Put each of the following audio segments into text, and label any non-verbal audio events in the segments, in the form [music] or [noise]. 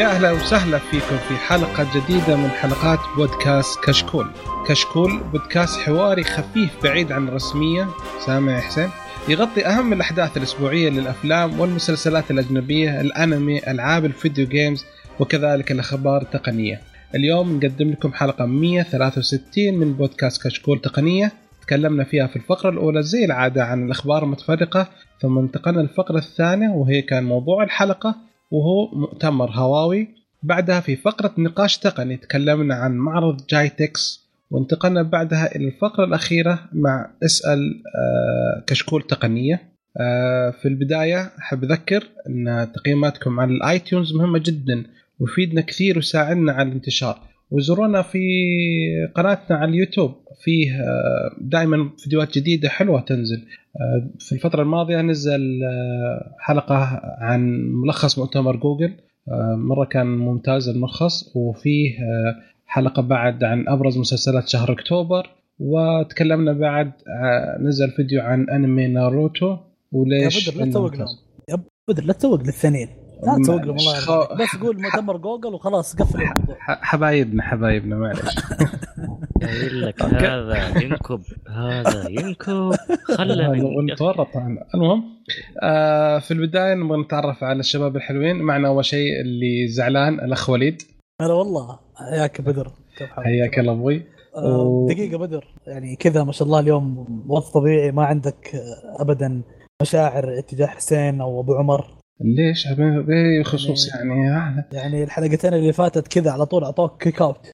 يا أهلا وسهلا فيكم في حلقة جديدة من حلقات بودكاست كشكول. كشكول بودكاست حواري خفيف بعيد عن الرسمية، سامع يا حسين؟ يغطي أهم الأحداث الأسبوعية للأفلام والمسلسلات الأجنبية، الأنمي، ألعاب الفيديو جيمز وكذلك الأخبار التقنية. اليوم نقدم لكم حلقة 163 من بودكاست كشكول تقنية تكلمنا فيها في الفقرة الأولى زي العادة عن الأخبار المتفرقة ثم انتقلنا للفقرة الثانية وهي كان موضوع الحلقة وهو مؤتمر هواوي. بعدها في فقرة نقاش تقني تكلمنا عن معرض جايتكس وانتقلنا بعدها إلى الفقرة الأخيرة مع إسأل آه، كشكول تقنية. آه، في البداية أحب أذكر أن تقييماتكم على الآيتونز مهمة جدا ويفيدنا كثير ويساعدنا على الانتشار. وزورونا في قناتنا على اليوتيوب فيه آه، دائما فيديوهات جديدة حلوة تنزل. آه، في الفترة الماضية نزل آه، حلقة عن ملخص مؤتمر جوجل. مرة كان ممتاز الملخص وفيه حلقة بعد عن أبرز مسلسلات شهر أكتوبر. وتكلمنا بعد نزل فيديو عن أنمي ناروتو. وليش يا بدر لا تسوق لهم يا بدر لا تسوق للثانيين لا تسوق لهم الله خو... بس قول مؤتمر جوجل وخلاص قفل الموضوع. حبايبنا حبايبنا معلش. قايل لك هذا ينكب هذا ينكب. خلنا نتورط المهم آه في البداية نبغى نتعرف على الشباب الحلوين. معنا أول شيء اللي زعلان الأخ وليد. هلا والله. حياك بدر. حياك الله أبوي. آه و... دقيقة بدر. يعني كذا ما شاء الله اليوم وضع طبيعي ما عندك ابدا مشاعر اتجاه حسين أو أبو عمر. ليش؟ بخصوص يعني يعني, يعني الحلقتين اللي فاتت كذا على طول أعطوك kick out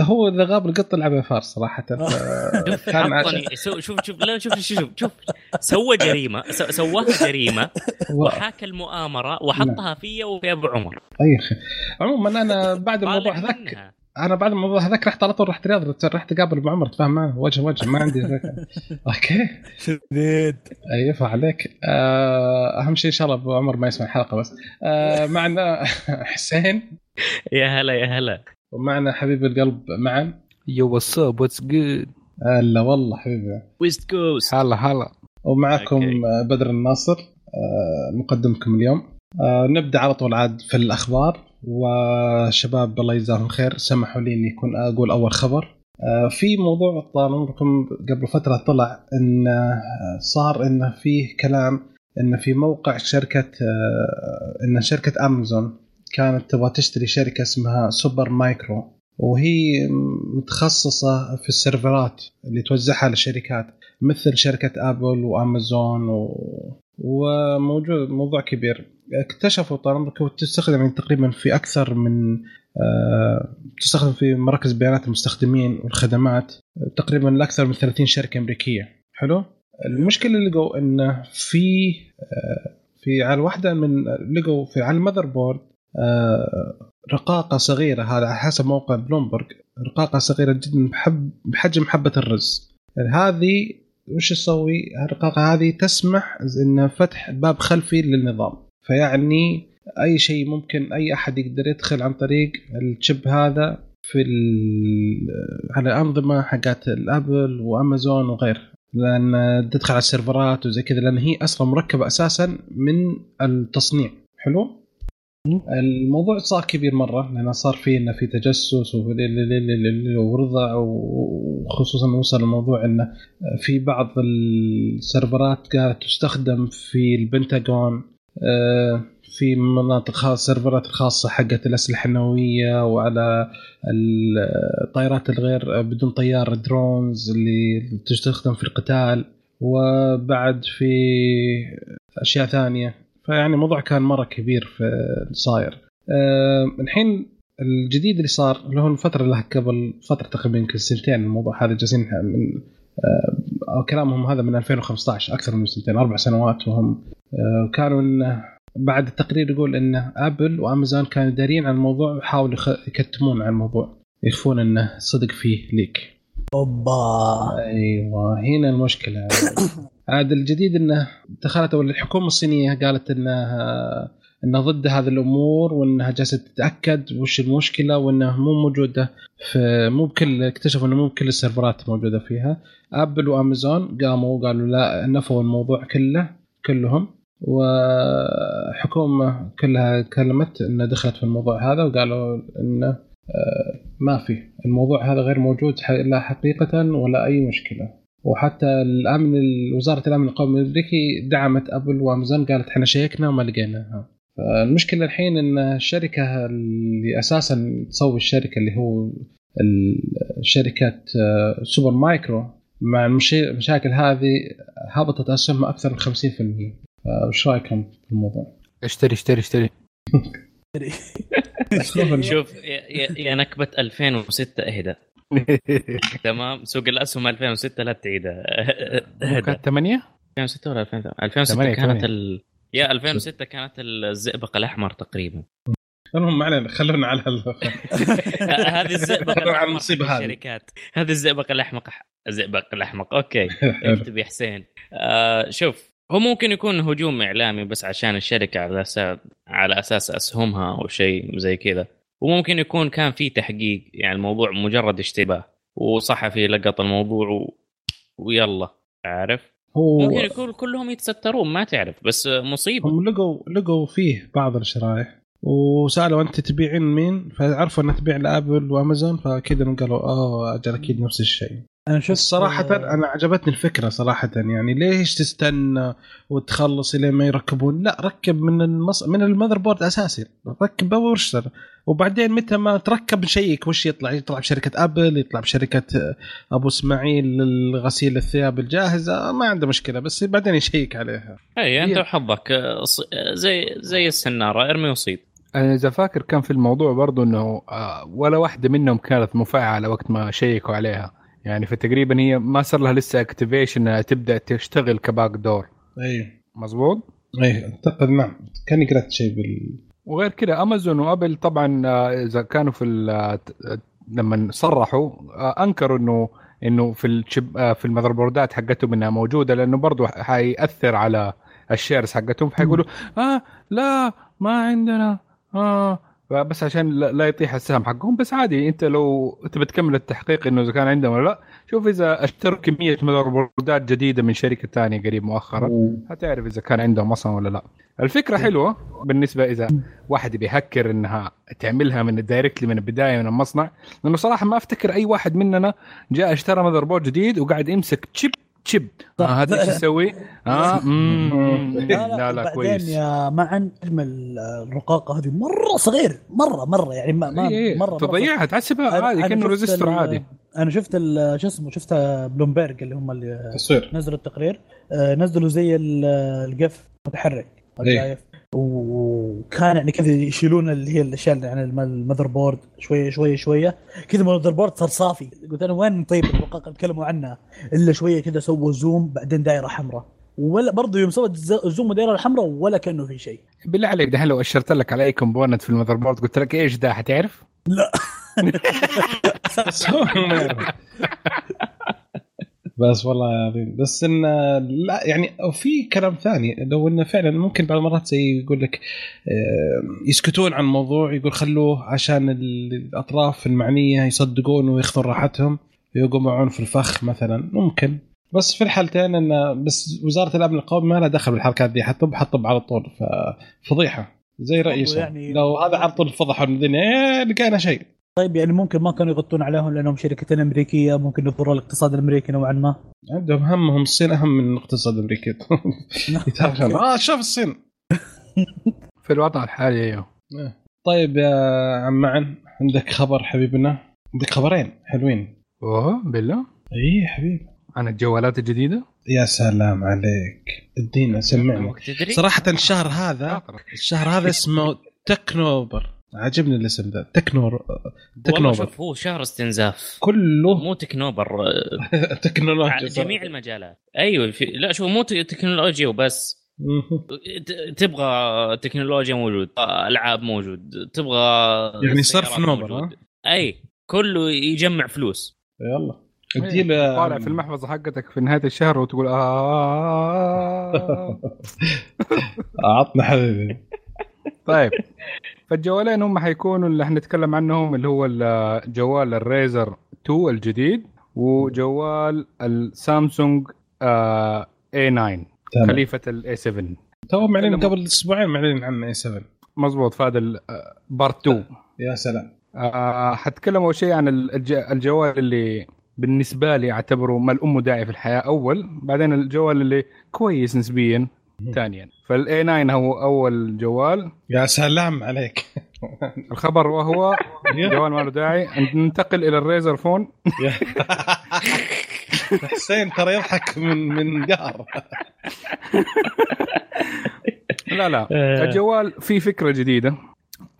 هو إذا غاب القط لعبه فار صراحة. [laughs] كان شوف شوف شوف لا شوف شوف شوف سوى جريمة سواها جريمة [laughs] وحاك المؤامرة وحطها في وفي أبو عمر. أي أخي عموما أنا بعد الموضوع ذاك أنا بعد الموضوع هذاك رحت على طول رحت رياض رحت أقابل أبو عمر تفهم معه وجه وجه ما عندي [laughs] أوكي. شديد. أيوه عليك. آه، أهم شيء إن شاء الله أبو عمر ما يسمع الحلقة بس. آه، معنا [laughs] حسين. يا هلا يا هلا. ومعنا حبيب القلب معا yo what's up what's good هلا والله حبيبي. West Coast هلا هلا. ومعكم بدر الناصر آه، مقدمكم اليوم. نبدأ على طول عاد في الأخبار. وشباب الله يجزاهم خير سمحوا لي إني يكون أقول أول خبر. آه، في موضوع طال عمركم قبل فترة طلع إن صار انه فيه كلام إن في موقع شركة آه، إن شركة امازون كانت تبغى تشتري شركة اسمها Supermicro وهي متخصصة في السيرفرات اللي توزعها للشركات مثل شركة ابل وأمازون و... وموجود موضوع كبير. اكتشفوا طال عمرك تستخدم تقريبا في أكثر من أه تستخدم في مراكز بيانات المستخدمين والخدمات تقريبا لأكثر من 30 شركة أمريكية. حلو؟ المشكلة اللي لقوا انه في أه في على واحدة من لقوا في على ال motherboard أه رقاقة صغيرة هذا على حسب موقع بلومبرج رقاقة صغيرة جدا بحجم حبة الرز. هذه وش تسوي؟ الرقاقة هذه تسمح إن فتح باب خلفي للنظام. فيعني أي شيء ممكن أي أحد يقدر يدخل عن طريق ال chip هذا في على الأنظمة حقت الأبل وأمازون وغيره لأن تدخل على السيرفرات وزي كذا لأن هي أصلا مركبة أساسا من التصنيع. حلو؟ الموضوع صار كبير مرة لأن صار في إنه في تجسس ورضع وخصوصا وصل الموضوع انه في بعض السيرفرات قاعدة تستخدم في البنتاغون. في مناطق خاصة السيرفرات الخاصة حقت الأسلحة النووية وعلى الطائرات الغير بدون طيار drones اللي تستخدم في القتال وبعد في أشياء ثانية. فيعني الموضوع كان مرة كبير في صاير. أه الحين الجديد اللي صار اللي هو الفترة اللي قبل فترة تقريبا يمكن سنتين الموضوع هذا جالسين من كلامهم هذا من 2015 أكثر من سنتين أربع سنوات وهم أه كانوا إنه بعد التقرير يقول إن ابل وأمازون كانوا دارين عن الموضوع وحاولوا يكتمون عن الموضوع يخفون انه صدق فيه ليك. أوبا. أيوه هنا المشكلة. [coughs] عاد الجديد إنه دخلت الحكومة الصينية قالت انها انها ضد هذه الأمور وإنها جالسة تتأكد وش المشكلة وانها مو موجودة في مو بكل اكتشفوا إنه مو بكل السيرفرات موجودة فيها. ابل وأمازون قاموا وقالوا لا نفوا الموضوع كله كلهم. وحكومة كلها كلمت انها دخلت في الموضوع هذا وقالوا انه آه، ما في. الموضوع هذا غير موجود لا حقيقة ولا أي مشكلة. وحتى الامن وزارة الأمن القومي الأمريكي دعمت أبل وأمازون قالت إحنا شيكنا وما لقيناها. المشكلة الحين إن الشركة اللي أساسا تسوي الشركة اللي هو الشركات آه، سوبر مايكرو مع المشاكل هذه هبطت اسهمها أكثر من 50% وش رأيكم في الموضوع؟ اشتري اشتري اشتري. [laughs] [laughs] شوف يا نكبة 2006 إهدى. [laughs] تمام؟ سوق الأسهم 2006 لا تعيدها كانت 8 2006 ولا 2008 2006 كانت ال... يا 2006 كانت الزئبق الأحمر تقريبا. المهم ما علينا خلونا على [laughs] هذه الزئبق على المصيبه هذه. الشركات. هذه الزئبق الأحمق الزئبق الأحمق. أوكي. [laughs] اكتب يا حسين. آه شوف هو ممكن يكون هجوم إعلامي بس عشان الشركة على أساس على أساس أسهمها أو شيء زي كذا. وممكن يكون كان في تحقيق يعني الموضوع مجرد اشتباه. وصحفي لقط الموضوع و... ويلا عارف؟ هو ممكن يكون كلهم يتسترون ما تعرف بس مصيبة. هم لقوا لقوا فيه بعض الشرائح. وسألوا أنت تبيعين مين؟ فعرفوا أنها تبيع لأبل وأمازون فكذا قالوا آه أجل أكيد نفس الشيء. أنا شفت صراحة آه، أنا عجبتني الفكرة صراحة يعني ليش تستنى وتخلص الين ما يركبون؟ لا ركب من المص... من ال motherboard أساسي ركب وارسل وبعدين متى ما تركب نشيك وش يطلع؟ يطلع بشركة أبل يطلع بشركة أبو إسماعيل للغسيل الثياب الجاهزة ما عنده مشكلة بس بعدين يشيك عليها. اي أنت وحظك زي زي السنارة إرمي وصيد. أنا إذا فاكر كان في الموضوع برضو إنه آه، ولا واحدة منهم كانت مفعلة وقت ما شيكوا عليها. يعني فتقريبا هي ما صار لها لسه activation تبدأ تشتغل ك backdoor أيوه مظبوط؟ أي أعتقد نعم. كاني قرأت شيء بال وغير كذا امازون وأبل طبعا آه، إذا كانوا في لما صرحوا آه، أنكروا انه إنه في ال chip في ال motherboardات حقتهم إنها موجودة لأنه برضه حيأثر على ال shares حقتهم فحيقولوا آه لا ما عندنا آه بس عشان لا يطيح السهم حقهم بس عادي انت لو تبي تكمل التحقيق إنه إذا كان عندهم ولا لا شوف إذا اشتروا كميه motherboardات جديدة من شركة ثانية قريب مؤخرا حتعرف إذا كان عندهم أصلا ولا لا. الفكرة حلوة بالنسبة إذا واحد بيهكر إنها تعملها من ال directly من البداية من المصنع لأنه صراحة ما أفتكر أي واحد مننا جاء اشترى motherboard جديد وقاعد يمسك chip chip آه هذا إيش يسوي؟ آه [laughs] لا لا, لا كويس. يا معن اجمل الرقاقه هذه مرة صغير مرة مرة يعني ما, ما إيه مرة تضيعها تحسبها عادي كأنه resistor عادي. أنا شفت شو اسمه شفت بلومبيرج اللي هم اللي تصوير. نزلوا التقرير. آه، نزلوا زي ال GIF متحرك. إيه؟ وكان يعني كذا يشيلون اللي هي الأشياء يعني ال motherboard شوية شوية شوية. كذا ال motherboard صار صافي. قلت أنا وين طيب الرقاقه تكلموا عنها إلا شوية كذا سووا zoom بعدين دائره حمراء. ولا برضه يوم سوت zoom ودائره الحمراء ولا كأنه في شيء. بالله عليك دحين لو أشرت لك على أي component في ال mother بورد قلت لك إيش ده؟ حتعرف؟ لا. [laughs] [laughs] [laughs] بس والله عظيم بس إن لا يعني في كلام ثاني لو انه فعلا ممكن بعض المرات زي يقول لك آه، يسكتون عن الموضوع يقول خلوه عشان الأطراف المعنية يصدقون ويأخذون راحتهم ويقومون في الفخ مثلا. ممكن. بس في الحالتين إن بس وزارة الأمن القومي ما لها دخل بالحركات دي حطب حطب على طول ففضيحة. زي رئيسه يعني لو هذا على طول فضحوا الدنيا لقينا شيء. طيب يعني ممكن ما كانوا يغطون عليهم لأنهم شركه أمريكية ممكن يضروا الاقتصاد الأمريكي نوعا ما. عندهم همهم الصين أهم من الاقتصاد الأمريكي. [laughs] آه شوف الصين. [laughs] في الوضع الحالي أيوه. إيه. طيب يا عم معن عندك خبر حبيبنا؟ عندك خبرين حلوين. أوه بالله؟ إي حبيبي عن الجوالات الجديدة؟ يا سلام عليك. ادينا سمعنا. صراحة الشهر هذا الشهر هذا اسمه تكنوبر. عجبني الاسم ذا تكنور تكنوبر. شوف هو شهر استنزاف. كله مو تكنوبر [laughs] تكنولوجيا جميع المجالات. أيوه في... لا شوف مو تكنولوجيا وبس. تبغى تكنولوجيا موجود ألعاب موجود تبغى يعني صرف نوبر أي كله يجمع فلوس. يلا اديله طالع في المحفظة حقتك في نهاية الشهر وتقول آه. [laughs] عطنا حبيبي. طيب. فالجوالين هم حيكونوا اللي حنتكلم عنهم اللي هو جوال الريزر 2 الجديد وجوال السامسونج اي 9 خليفة الاي 7 تو معلن قبل أسبوعين معلن عن اي 7 مضبوط فهذا part 2 يا سلام. آه حتكلم اول شيء عن الجوال اللي بالنسبة لي أعتبره ماله داعي في الحياة أول. بعدين الجوال اللي كويس نسبيا ثانيا. فالاي 9 هو أول جوال. يا سلام عليك. الخبر وهو [laughs] جوال ما له داعي. ننتقل إلى ال Razer Phone. حسين ترى يضحك من من قهر [laughs] لا لا. الجوال فيه فكرة جديدة.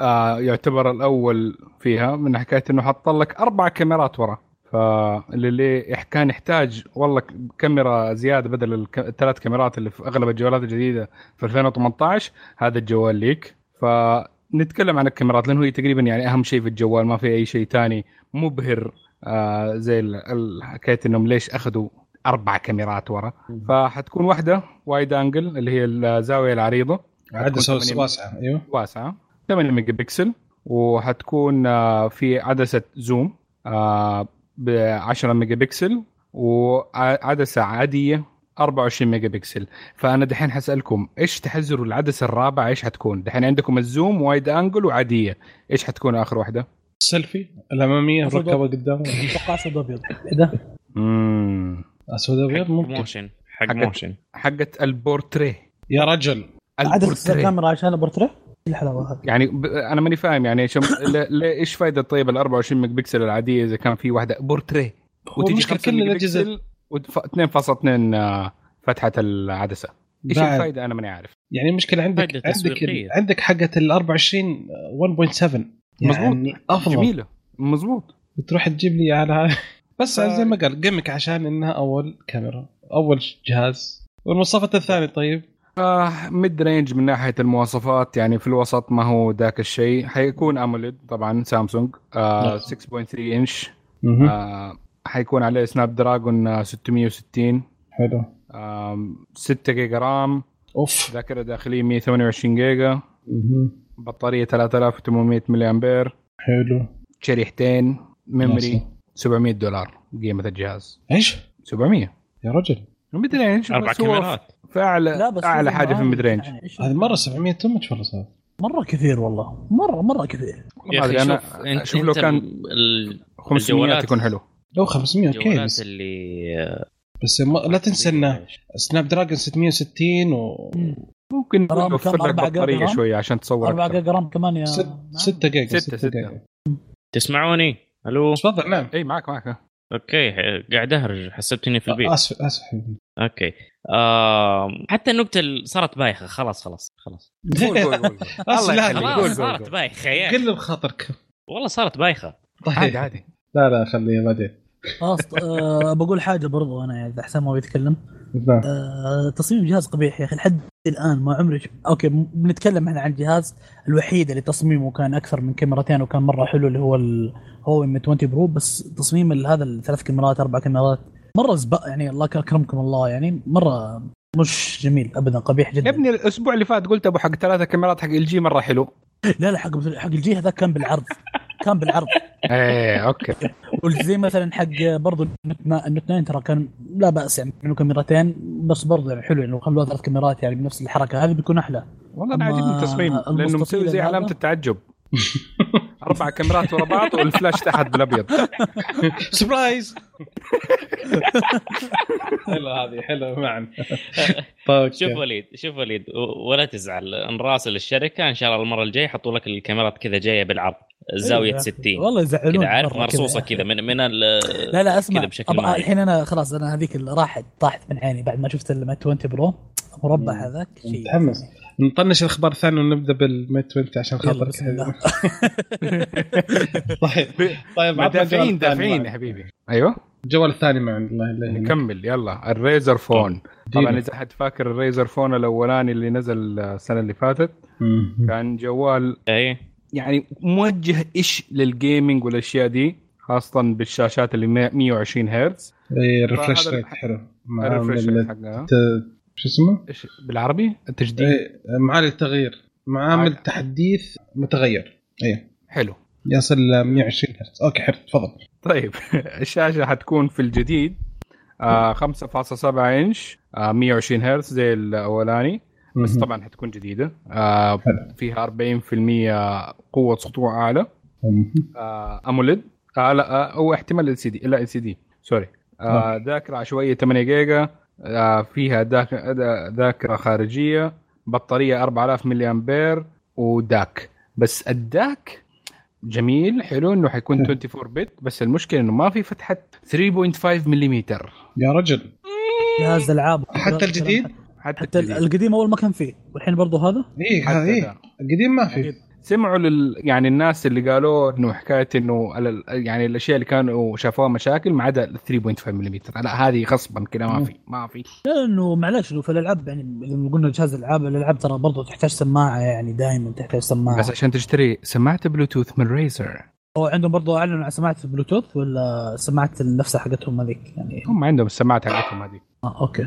آه يعتبر الأول فيها من حكاية إنه حط لك أربع كاميرات ورا. فاللي كان يحتاج والله كاميرا زيادة بدل الثلاث كاميرات اللي في أغلب الجوالات الجديدة في 2018 هذا الجوال ليك. فنتكلم عن الكاميرات لأنه هي تقريبا يعني أهم شيء في الجوال ما في أي شيء ثاني مبهر آه زي حكايه إنهم ليش أخذوا أربع كاميرات ورا. فحتكون واحدة wide angle اللي هي الزاوية العريضة. عدسه واسعة أيوه. واسعة. 8 ميجا بكسل وحتكون آه في عدسة zoom. آه ب 10 ميجا بكسل وعدسة عادية 24 ميجا بكسل فأنا دحين حسألكم إيش تحذروا العدسة الرابعة؟ إيش حتكون؟ دحين عندكم ال zoom wide angle وعادية. إيش حتكون آخر واحدة؟ السيلفي الأمامية مركبه قدام. أتوقع أسود أبيض. ده؟ امم أسود أبيض ممكن. motion حق motion. حقت البورتريه. يا رجل. عدسة الكاميرا عشان البورتريه؟ الحلاوة هذه. يعني ب... أنا ماني فاهم يعني شم... ل... إيش فائده طيب ال 24 ميجا بكسل العادية إذا كان في واحدة بورتريه؟ وتجي كل الاجهزه 2.2 فتحة العدسة. إيش الفائده أنا ماني عارف. يعني المشكلة عندك عندك عندك حقة ال 24 1.7 يعني مضبوط أفضل. جميلة. مضبوط بتروح تجيب لي على [laughs] بس ف... زي ما قال قمك عشان إنها أول كاميرا أول جهاز. والمواصفات الثانية طيب. آه mid-range من ناحية المواصفات يعني في الوسط ما هو ذاك الشيء. حيكون AMOLED طبعا سامسونج آه 6.3 انش آه حيكون عليه Snapdragon 660 حلو. آه 6 جيجا RAM. أوف. ذاكرة داخلية 128 جيجا. بطارية 3800 ملي امبير حلو. شريحتين. memory 700 دولار. قيمة الجهاز. إيش؟ 700 يا رجل. mid-range أربع كاميرات. فاعلى لا بس أعلى حاجة في ال mid-range هذه مرة 700 too much والله صار؟ مرة كثير والله. مره مرة كثير. يا أخي أنا انت شوف لو كان ال... 500 يكون حلو. لو 500 أوكي بس, اللي بس ما لا تنسى انه سناب دراجون 660 و ممكن كم؟ لك بطارية شوية عشان تصور 4 أكثر. جيجا رام كمان يا 6 جيجا ستة- 6 ستة. جيجا. تسمعوني؟ ألو؟ تفضل نعم. إي معك معك. أوكي قاعد اهرج حسبتني في البيت. آسف آسف حبيبي. أوكي. آه حتى النكتة اللي صارت بايخة. خلاص خلاص خلاص. [laughs] قول قول قول. الله صارت. بايخة يا. قل بخاطرك. والله صارت بايخة. طيب. عادي عادي. لا لا خليه بعدين. خلاص آه بقول حاجة برضو أنا إذا حسام ما بيتكلم. آه تصميم الجهاز قبيح يا أخي لحد الآن ما عمري ش... أوكي بنتكلم إحنا عن الجهاز الوحيد اللي تصميمه كان أكثر من كاميرتين وكان مرة حلو اللي هو ال... هواوي 20 برو بس تصميم ال- هذا الثلاث كاميرات أربع كاميرات مرة زبق يعني الله اكرمكم الله يعني مرة مش جميل ابدا قبيح جدا. يا ابني الأسبوع اللي فات قلت أبو حق ثلاثة كاميرات حق LG مرة حلو. لا لا حق حق LG هذا كان بالعرض. [laughs] كان بالعرض. إيه أوكي. [laughs] وزي مثلا حق برضو النوت النوت 9 ترى كان لا بأس يعني منه كاميرتين بس برضو يعني حلو يعني لو خلوها ثلاث كاميرات يعني بنفس الحركة. هذه بيكون أحلى. والله أنا عاجبني التصميم لأنه مسوي زي؟ علامة التعجب. [laughs] أربع كاميرات ورا بعض والفلاش تحت بالأبيض. [laughs] surprise حلوة هذه حلوة معا [laughs] طيب شوف وليد شوف وليد ولا تزعل نراسل الشركة إن شاء الله المرة الجاية يحطوا لك الكاميرات كذا جاية بالعرض زاوية أيوة. 60 والله يزعلون كذا عارف مرصوصة كذا. من من ال- لا لا أسمع كذا بشكل أبقى معين. الحين أنا خلاص أنا هذيك اللي راحت طاحت من عيني بعد ما شفت ال Mate 20 Pro مربع هذاك شيء. متحمس. نطنش الاخبار الثانية ونبدأ بال Mate 20 عشان الله. [laughs] طيب طيب دافعين دافعين. يا حبيبي أيوه الجوال الثاني معنا الله. نكمل يلا ال Razer Phone. طبعا إذا حد فاكر ال Razer Phone الأولاني اللي نزل السنة اللي فاتت. كان جوال اي يعني موجه إيش لل gaming والأشياء دي خاصة بالشاشات اللي 120 هرتز اي ال refresh فهذا rate حلو ال refresh حقها شو اسمه؟ بالعربي؟ التجديد إيه معالج التغيير. معامل. تحديث متغير. إيه. حلو. يصل ل 120 هرتز. أوكي حلو تفضل. طيب [laughs] الشاشة حتكون في الجديد. آه 5.7 إنش. آه 120 هرتز زي الأولاني. بس طبعا حتكون جديدة. آه فيها 40% قوة سطوع أعلى. آه AMOLED. آه لا آه أو احتمال LCD لا LCD sorry آه ذاكرة عشوائيه 8 جيجا. آه فيها ذاكرة خارجية بطارية 4000 ملي امبير و DAC. بس ال DAC جميل حلو إنه حيكون 24 بت بس المشكلة إنه ما في فتحة 3.5 ملم يا رجل. جهاز ألعاب. حتى الجديد؟ حتى, حتى القديم أول ما كان فيه. والحين برضه هذا؟ إيه إيه. القديم ما فيه. سمعوا لل يعني الناس اللي قالوا إنه حكاية إنه يعني الأشياء اللي كانوا شافوها مشاكل ما عدا 3.5 ملم لا هذه غصبا كذا ما في ما في. لأنه معلش في الألعاب يعني لما قلنا جهاز الألعاب الألعاب ترى برضه تحتاج سماعة يعني دائما تحتاج سماعة. بس عشان تشتري سماعة بلوتوث من Razer هو عندهم برضه اعلنوا عن سماعة البلوتوث ولا سماعة نفسها حقتهم هذيك؟ يعني هم عندهم السماعات حقتهم هذيك. آه أوكي.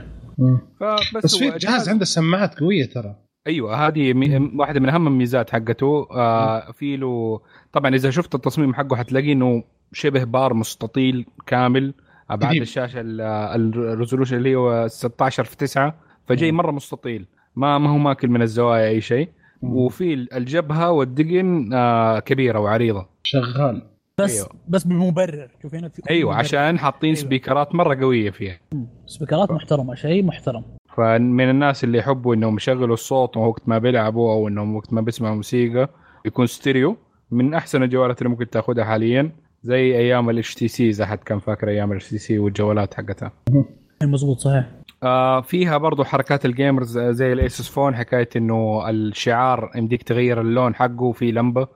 فبس بس في جهاز عنده سماعات قوية ترى. أيوه هذه مي... واحدة من أهم الميزات حقته. آه في له طبعا إذا شفت التصميم حقه حتلاقي إنه شبه بار مستطيل كامل ابعاد الشاشة ال resolution اللي هو 16 في 9 فجاي مرة مستطيل. ما ما هو ماكل من الزوايا أي شيء. وفي الجبهة والدقن آه كبيرة وعريضة. شغال. بس أيوه. بس بالمبرر شوف هنا أيوه مبرر. عشان حاطين أيوه. speakerات مرة قوية فيها. speakerات محترمة شيء محترم. فمن الناس اللي يحبوا إنهم يشغلوا الصوت وقت ما بيلعبوا أو إنهم وقت ما بيسمعوا موسيقى يكون ستيريو. من أحسن الجوالات اللي ممكن تأخذها حاليا زي أيام ال HTC إذا حد كان فاكر أيام ال HTC والجوالات حقتها. مزبوط صحيح. آه فيها برضو حركات ال gamers زي ال Asus phone حكاية إنه الشعار يمديك تغير اللون حقه في لمبة.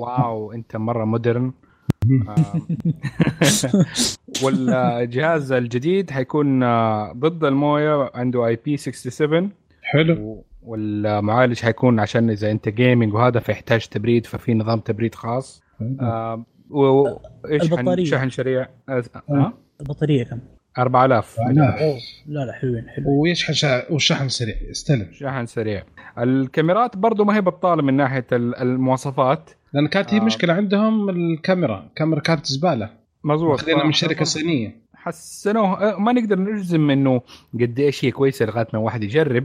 wow أنت مرة modern. آه. [laughs] والجهاز الجديد حيكون آه، ضد المويه عنده IP 67 حلو. والمعالج حيكون عشان إذا أنت gaming وهذا فيحتاج تبريد ففي نظام تبريد خاص. آه وايش البطارية. شحن سريع آه. آه. البطارية كم؟ 4000 لا لا حلوين حلوين. ويشحن شا... وشحن سريع استلم. شحن سريع. الكاميرات برضو ما هي بطاله من ناحية المواصفات. لأن كانت هي آه. مشكلة عندهم الكاميرا الكاميرا كانت زبالة. مظبوط خلينا من شركة صينية. حسنوه. ما نقدر نجزم إنه قد إيش هي كويسة لغاية ما واحد يجرب.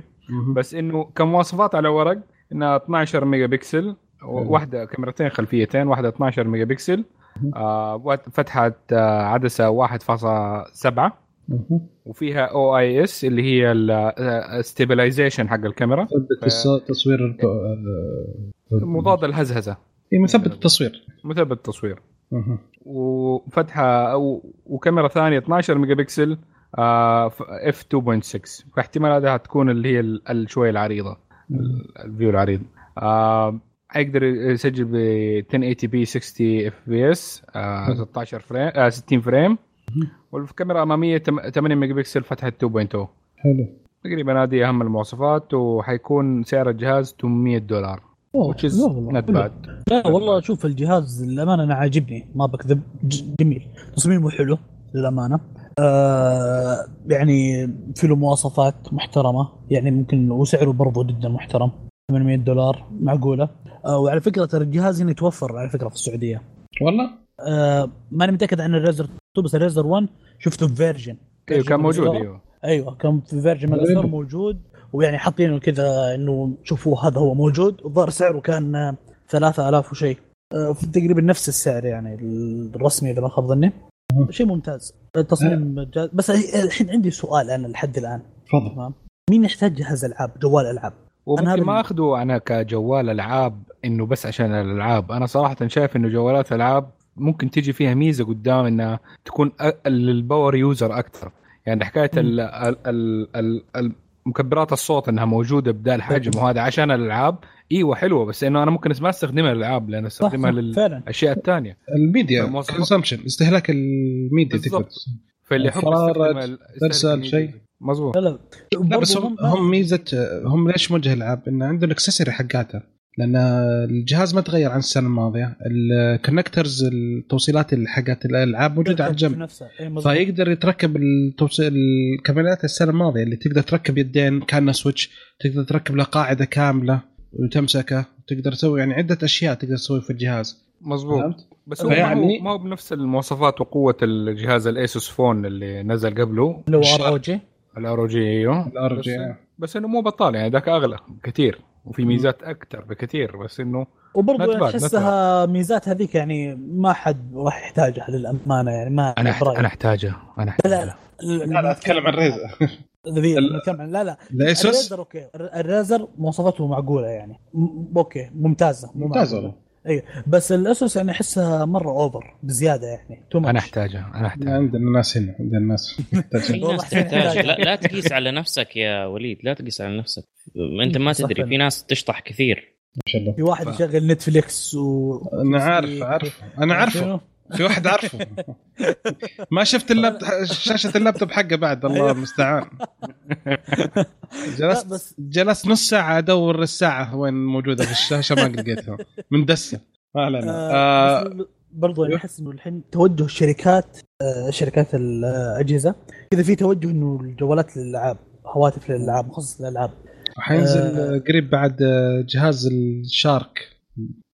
بس إنه كمواصفات على ورق إنها 12 ميجا بكسل واحدة كاميرتين خلفيتين واحدة 12 ميجا بكسل آه فتحه آه عدسة 1.7 وفيها OIS اللي هي ال stabilization حق الكاميرا. تصوير مضاد الهزهزة. اي مثبت التصوير. مثبت التصوير. وفتحة أو وكاميرا ثانية 12 ميجا بكسل f 2.6 فاحتمال هذا تكون اللي هي شوية العريضة ال view العريض. آه حيقدر يسجل ب 1080 p 60 FPS 16 frame آه 60 frame والكاميرا الاماميه 8 ميجا بكسل فتحة 2.0 حلو. تقريبا هذه أهم المواصفات وحيكون سعر الجهاز 800 دولار which is not bad. لا والله شوف الجهاز للأمانة أنا عاجبني ما بكذب جميل. تصميمه حلو للأمانة. آه يعني في له مواصفات محترمة يعني ممكن وسعره برضه جدا محترم 800 دولار معقولة. آه وعلى فكرة ترى الجهاز هنا يتوفر على فكرة في السعودية. والله؟ آه ماني متأكد عن ال Razer 2 بس ال Razer 1 شفته في Virgin. أيوه كان موجود أيوه. أيوه كان في Virgin موجود. ويعني حاطينه كذا إنه شوفوا هذا هو موجود. والظاهر سعره كان 3000 وشيء. آه، تقريبا نفس السعر يعني الرسمي إذا ما خاب ظني. شيء ممتاز. التصميم جاز بس الحين عندي سؤال أنا لحد الآن. تفضل. مين يحتاج جهاز ألعاب؟ جوال ألعاب. وممكن ما أخذه أنا كجوال ألعاب إنه بس عشان الألعاب. أنا صراحة شايف إنه جوالات ألعاب ممكن تيجي فيها ميزة قدام إنها تكون لل power user أكثر. يعني حكاية ال ال ال مكبرات الصوت إنها موجودة بدال حجم وهذا عشان الألعاب. إيوه حلوة بس إنه أنا ممكن ما أستخدمها للألعاب لأن أستخدمها للأشياء الثانية. ال media consumption استهلاك الميديا تقدر فاللي يحب ترسل شيء. مظبوط. لا لا. بس هم, هم ميزه هم ليش موجه العاب؟ إن عندهم ال accessory حقاتها. لأن الجهاز ما تغير عن السنة الماضية. ال connectors التوصيلات اللي حقت الألعاب موجودة على الجنب فيقدر يتركب التوصيل الكاميرات السنة الماضية اللي تقدر تركب يدين كأنها سويتش تقدر تركب له قاعدة كاملة وتمسكه. تقدر تسوي يعني عدة أشياء تقدر تسوي في الجهاز. مظبوط. بس هو يعني ما هو بنفس المواصفات وقوة الجهاز ال Asus phone اللي نزل قبله. اللي هو ROG ال ROG أيوه. ال ROG بس إنه مو بطال يعني ذاك أغلى كثير وفي ميزات أكثر بكثير بس إنه وبرضه أحسها ميزات هذيك يعني ما حد راح يحتاجها للأمانة يعني ما أنا أنا أحتاجها أنا أحتاجها. لا لا, لا. أتكلم عن Razer لا لا. ال Razer okay. ال Razer مواصفاته معقولة يعني. okay ممتازة ممتازة. اي بس ال Asus يعني أحسها مرة over بزيادة يعني أنا أحتاجها أنا أحتاجها. عندنا ناس هنا عندنا ناس [laughs] تحتاج لا, لا تقيس على نفسك يا وليد لا تقيس على نفسك. أنت ما تدري في ناس تشطح كثير. ما شاء الله. في واحد يشغل Netflix و أنا عارف عارف. أنا عارفه. في واحد عارفه. ما شفت اللابتوب شاشة اللابتوب حقه بعد الله أيوه. المستعان. جلست جلست نص ساعة أدور الساعة وين موجودة في الشاشة ما لقيتها. من دسة. ما علينا آه, آه برضو أنا أحس إنه الحين توجه الشركات آه شركات الاجهزه كذا في توجه إنه الجوالات للألعاب هواتف للألعاب مخصص للألعاب. حينزل آه قريب بعد آه، جهاز ال Shark.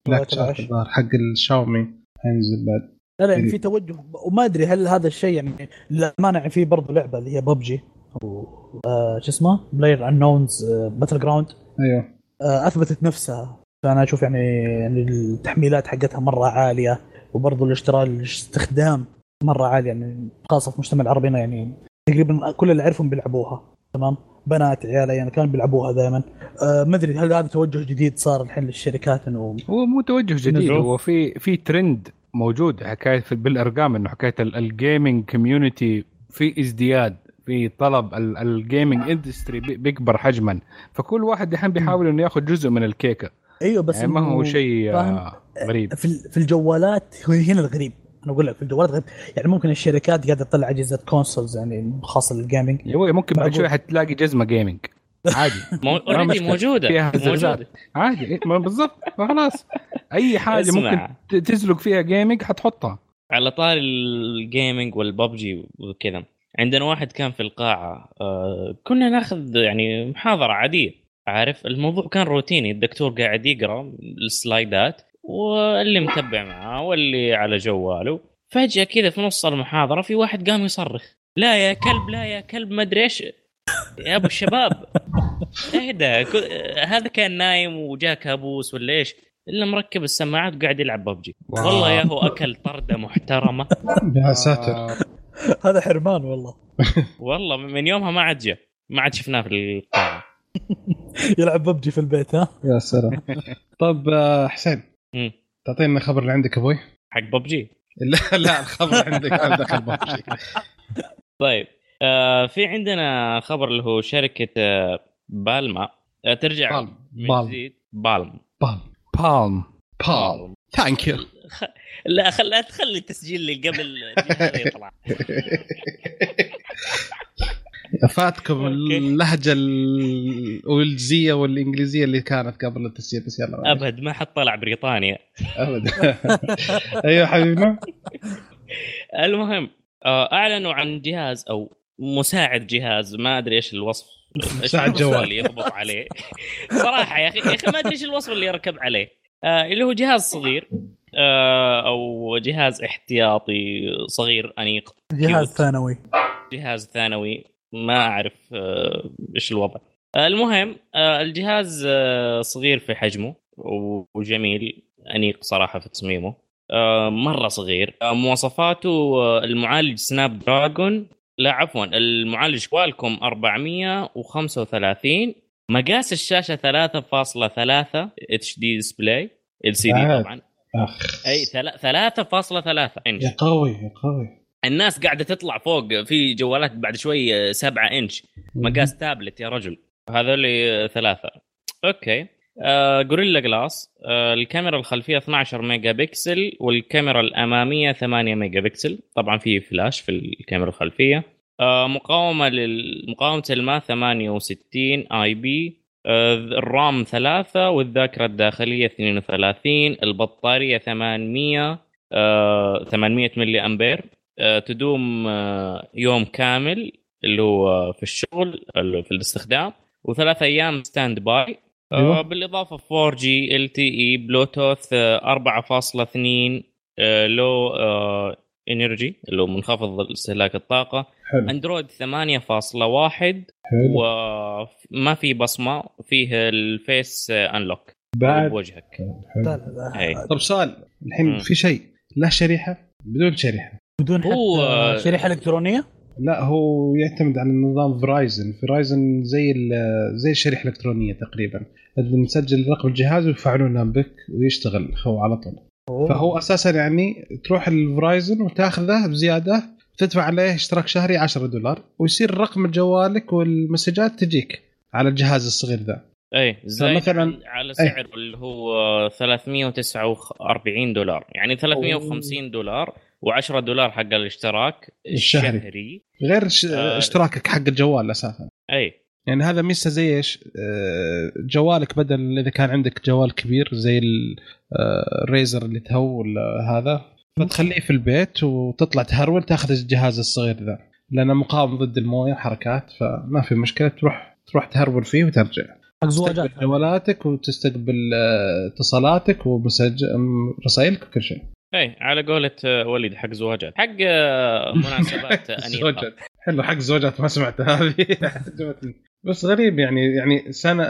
Black Shark حق الشاومي. حينزل بعد. لا لا يعني في توجه وما أدري هل هذا الشيء يعني للامانه يعني في برضه لعبة اللي هي ببجي أو آه شو اسمه؟ PlayerUnknown's Battleground أيوه. آه أثبتت نفسها. فأنا أشوف يعني يعني التحميلات حقتها مرة عالية وبرضه الاشتراك الاستخدام مرة عالي يعني خاصة في المجتمع العربي يعني تقريبا كل اللي أعرفهم بيلعبوها تمام؟ بنات عيال يعني كانوا بيلعبوها دائما آه ما أدري هل هذا توجه جديد صار الحين للشركات إنه هو مو توجه جديد هو في في ترند موجود حكاية في بالأرقام إنه حكاية ال gaming community في ازدياد في طلب ال gaming industry بيكبر حجما. فكل واحد الحين بيحاول إنه ياخذ جزء من الكيكة. أيوه بس يعني ما هو شيء آه، غريب. في في الجوالات هنا الغريب. أنا أقول لك في الجوالات غريب. يعني ممكن الشركات قاعدة تطلع أجهزة consoles يعني خاصة لل gaming ممكن بعد شوي حتلاقي جزمة gaming عادي. [laughs] already موجودة فيها موجودة. عادي. إيه، بالضبط. خلاص. أي حاجة ممكن تزلق فيها gaming حتحطها. على طاري ال gaming وال PUBG وكذا. عندنا واحد كان في القاعة آه كنا ناخذ يعني محاضرة عادية. عارف؟ الموضوع كان روتيني. الدكتور قاعد يقرأ ال slideات واللي متبع معاه واللي على جواله. فجأة كذا في نص المحاضرة في واحد قام يصرخ. لا يا كلب لا يا كلب ما أدري إيش. يا أبو الشباب. إهدى. هذا كان نايم وجاء كابوس ولا إيش؟ إلا مركب السماعات وقاعد يلعب ببجي. والله يا هو أكل طردة محترمة. يا ساتر. [laughs] هذا حرمان والله. والله من يومها ما عاد جاء. ما عاد شفناه في القاعة. [laughs] يلعب ببجي في البيت ها؟ يا سلام. طب آه، حسين. تعطينا الخبر اللي عندك أبوي؟ حق ببجي؟ [laughs] لا لا الخبر عندك دخل ببجي طيب. آه في عندنا خبر اللي هو شركة آه بالما. آه ترجع بالم بالم. بالم. بالم. بالم. بالم. ثانك يو لا خل تخلي التسجيل اللي قبل يطلع. [laughs] فاتكم اللهجة الويلزيه والإنجليزية اللي كانت قبل التسجيل بس يلا. أبد ما حد طلع بريطانيا. أبد. [laughs] أيوه حبيبنا. [laughs] المهم أعلنوا عن جهاز أو مساعد جهاز ما أدري إيش الوصف. [laughs] مساعد جوال. اللي يضبط عليه. صراحة يا أخي يا أخي ما أدري إيش الوصف اللي يركب عليه. آه اللي هو جهاز صغير آه أو جهاز احتياطي صغير أنيق. جهاز ثانوي. جهاز ثانوي. ما أعرف آه إيش الوضع. آه المهم آه الجهاز آه صغير في حجمه وجميل أنيق صراحة في تصميمه. آه مرة صغير. آه مواصفاته آه المعالج Snapdragon لا عفوا المعالج Qualcomm 435 مقاس الشاشة 3.3 HD display LCD طبعا. أخ. أي 3.3 انش يا قوي يا قوي. الناس قاعدة تطلع فوق في جوالات بعد شوي 7 انش مقاس تابلت يا رجل. هذول ثلاثة. okay. Gorilla Glass آه الكاميرا الخلفية 12 ميجا بكسل والكاميرا الأمامية 8 ميجا بكسل طبعا في فلاش في الكاميرا الخلفية. آه مقاومة لمقاومه الماء 68 IP. آه ال RAM 3 والذاكرة الداخلية 32 البطارية 800 آه 800 ملي أمبير. آه تدوم آه يوم كامل اللي هو في الشغل في الاستخدام. وثلاث أيام standby أيوة. بالإضافة 4 G LTE Bluetooth 4.2 low energy اللي هو منخفض استهلاك الطاقة. حلو. Android 8.1 وما في بصمة فيه ال face unlock بعد. بوجهك. طيب سؤال الحين في شيء له شريحة بدون شريحة؟ بدون هو شريحة إلكترونية؟ لا هو يعتمد على نظام Verizon Verizon زي زي الشريحة الإلكترونية تقريبا. نسجل رقم الجهاز ويفعلونه بك ويشتغل هو على طول أوه. فهو أساسا يعني تروح ال Verizon وتاخذه بزيادة تدفع عليه اشتراك شهري 10 دولار ويصير رقم جوالك والمسجات تجيك على الجهاز الصغير ذا اي زي مثلا على سعر أي. اللي هو 349 دولار يعني 350 أوه. دولار و10 دولار حق الاشتراك الشهري, الشهري. غير آه اشتراكك حق الجوال أساسا اي يعني هذا ميزه زي إيش؟ آه جوالك بدل إذا كان عندك جوال كبير زي ال Razer آه، اللي تو ولا هذا فتخليه في البيت وتطلع تهرول تاخذ الجهاز الصغير ذا. لأنه مقاوم ضد الموية حركات فما في مشكلة تروح تروح تهرول فيه وترجع. حق زواجات جوالاتك وتستقبل آه، اتصالاتك ومسج رسائلك وكل شيء. إي على قولة وليد حق زواجات. حق مناسبات [laughs] انيقه حلو حق زواجات ما سمعت هذه. [laughs] بس غريب يعني يعني سنة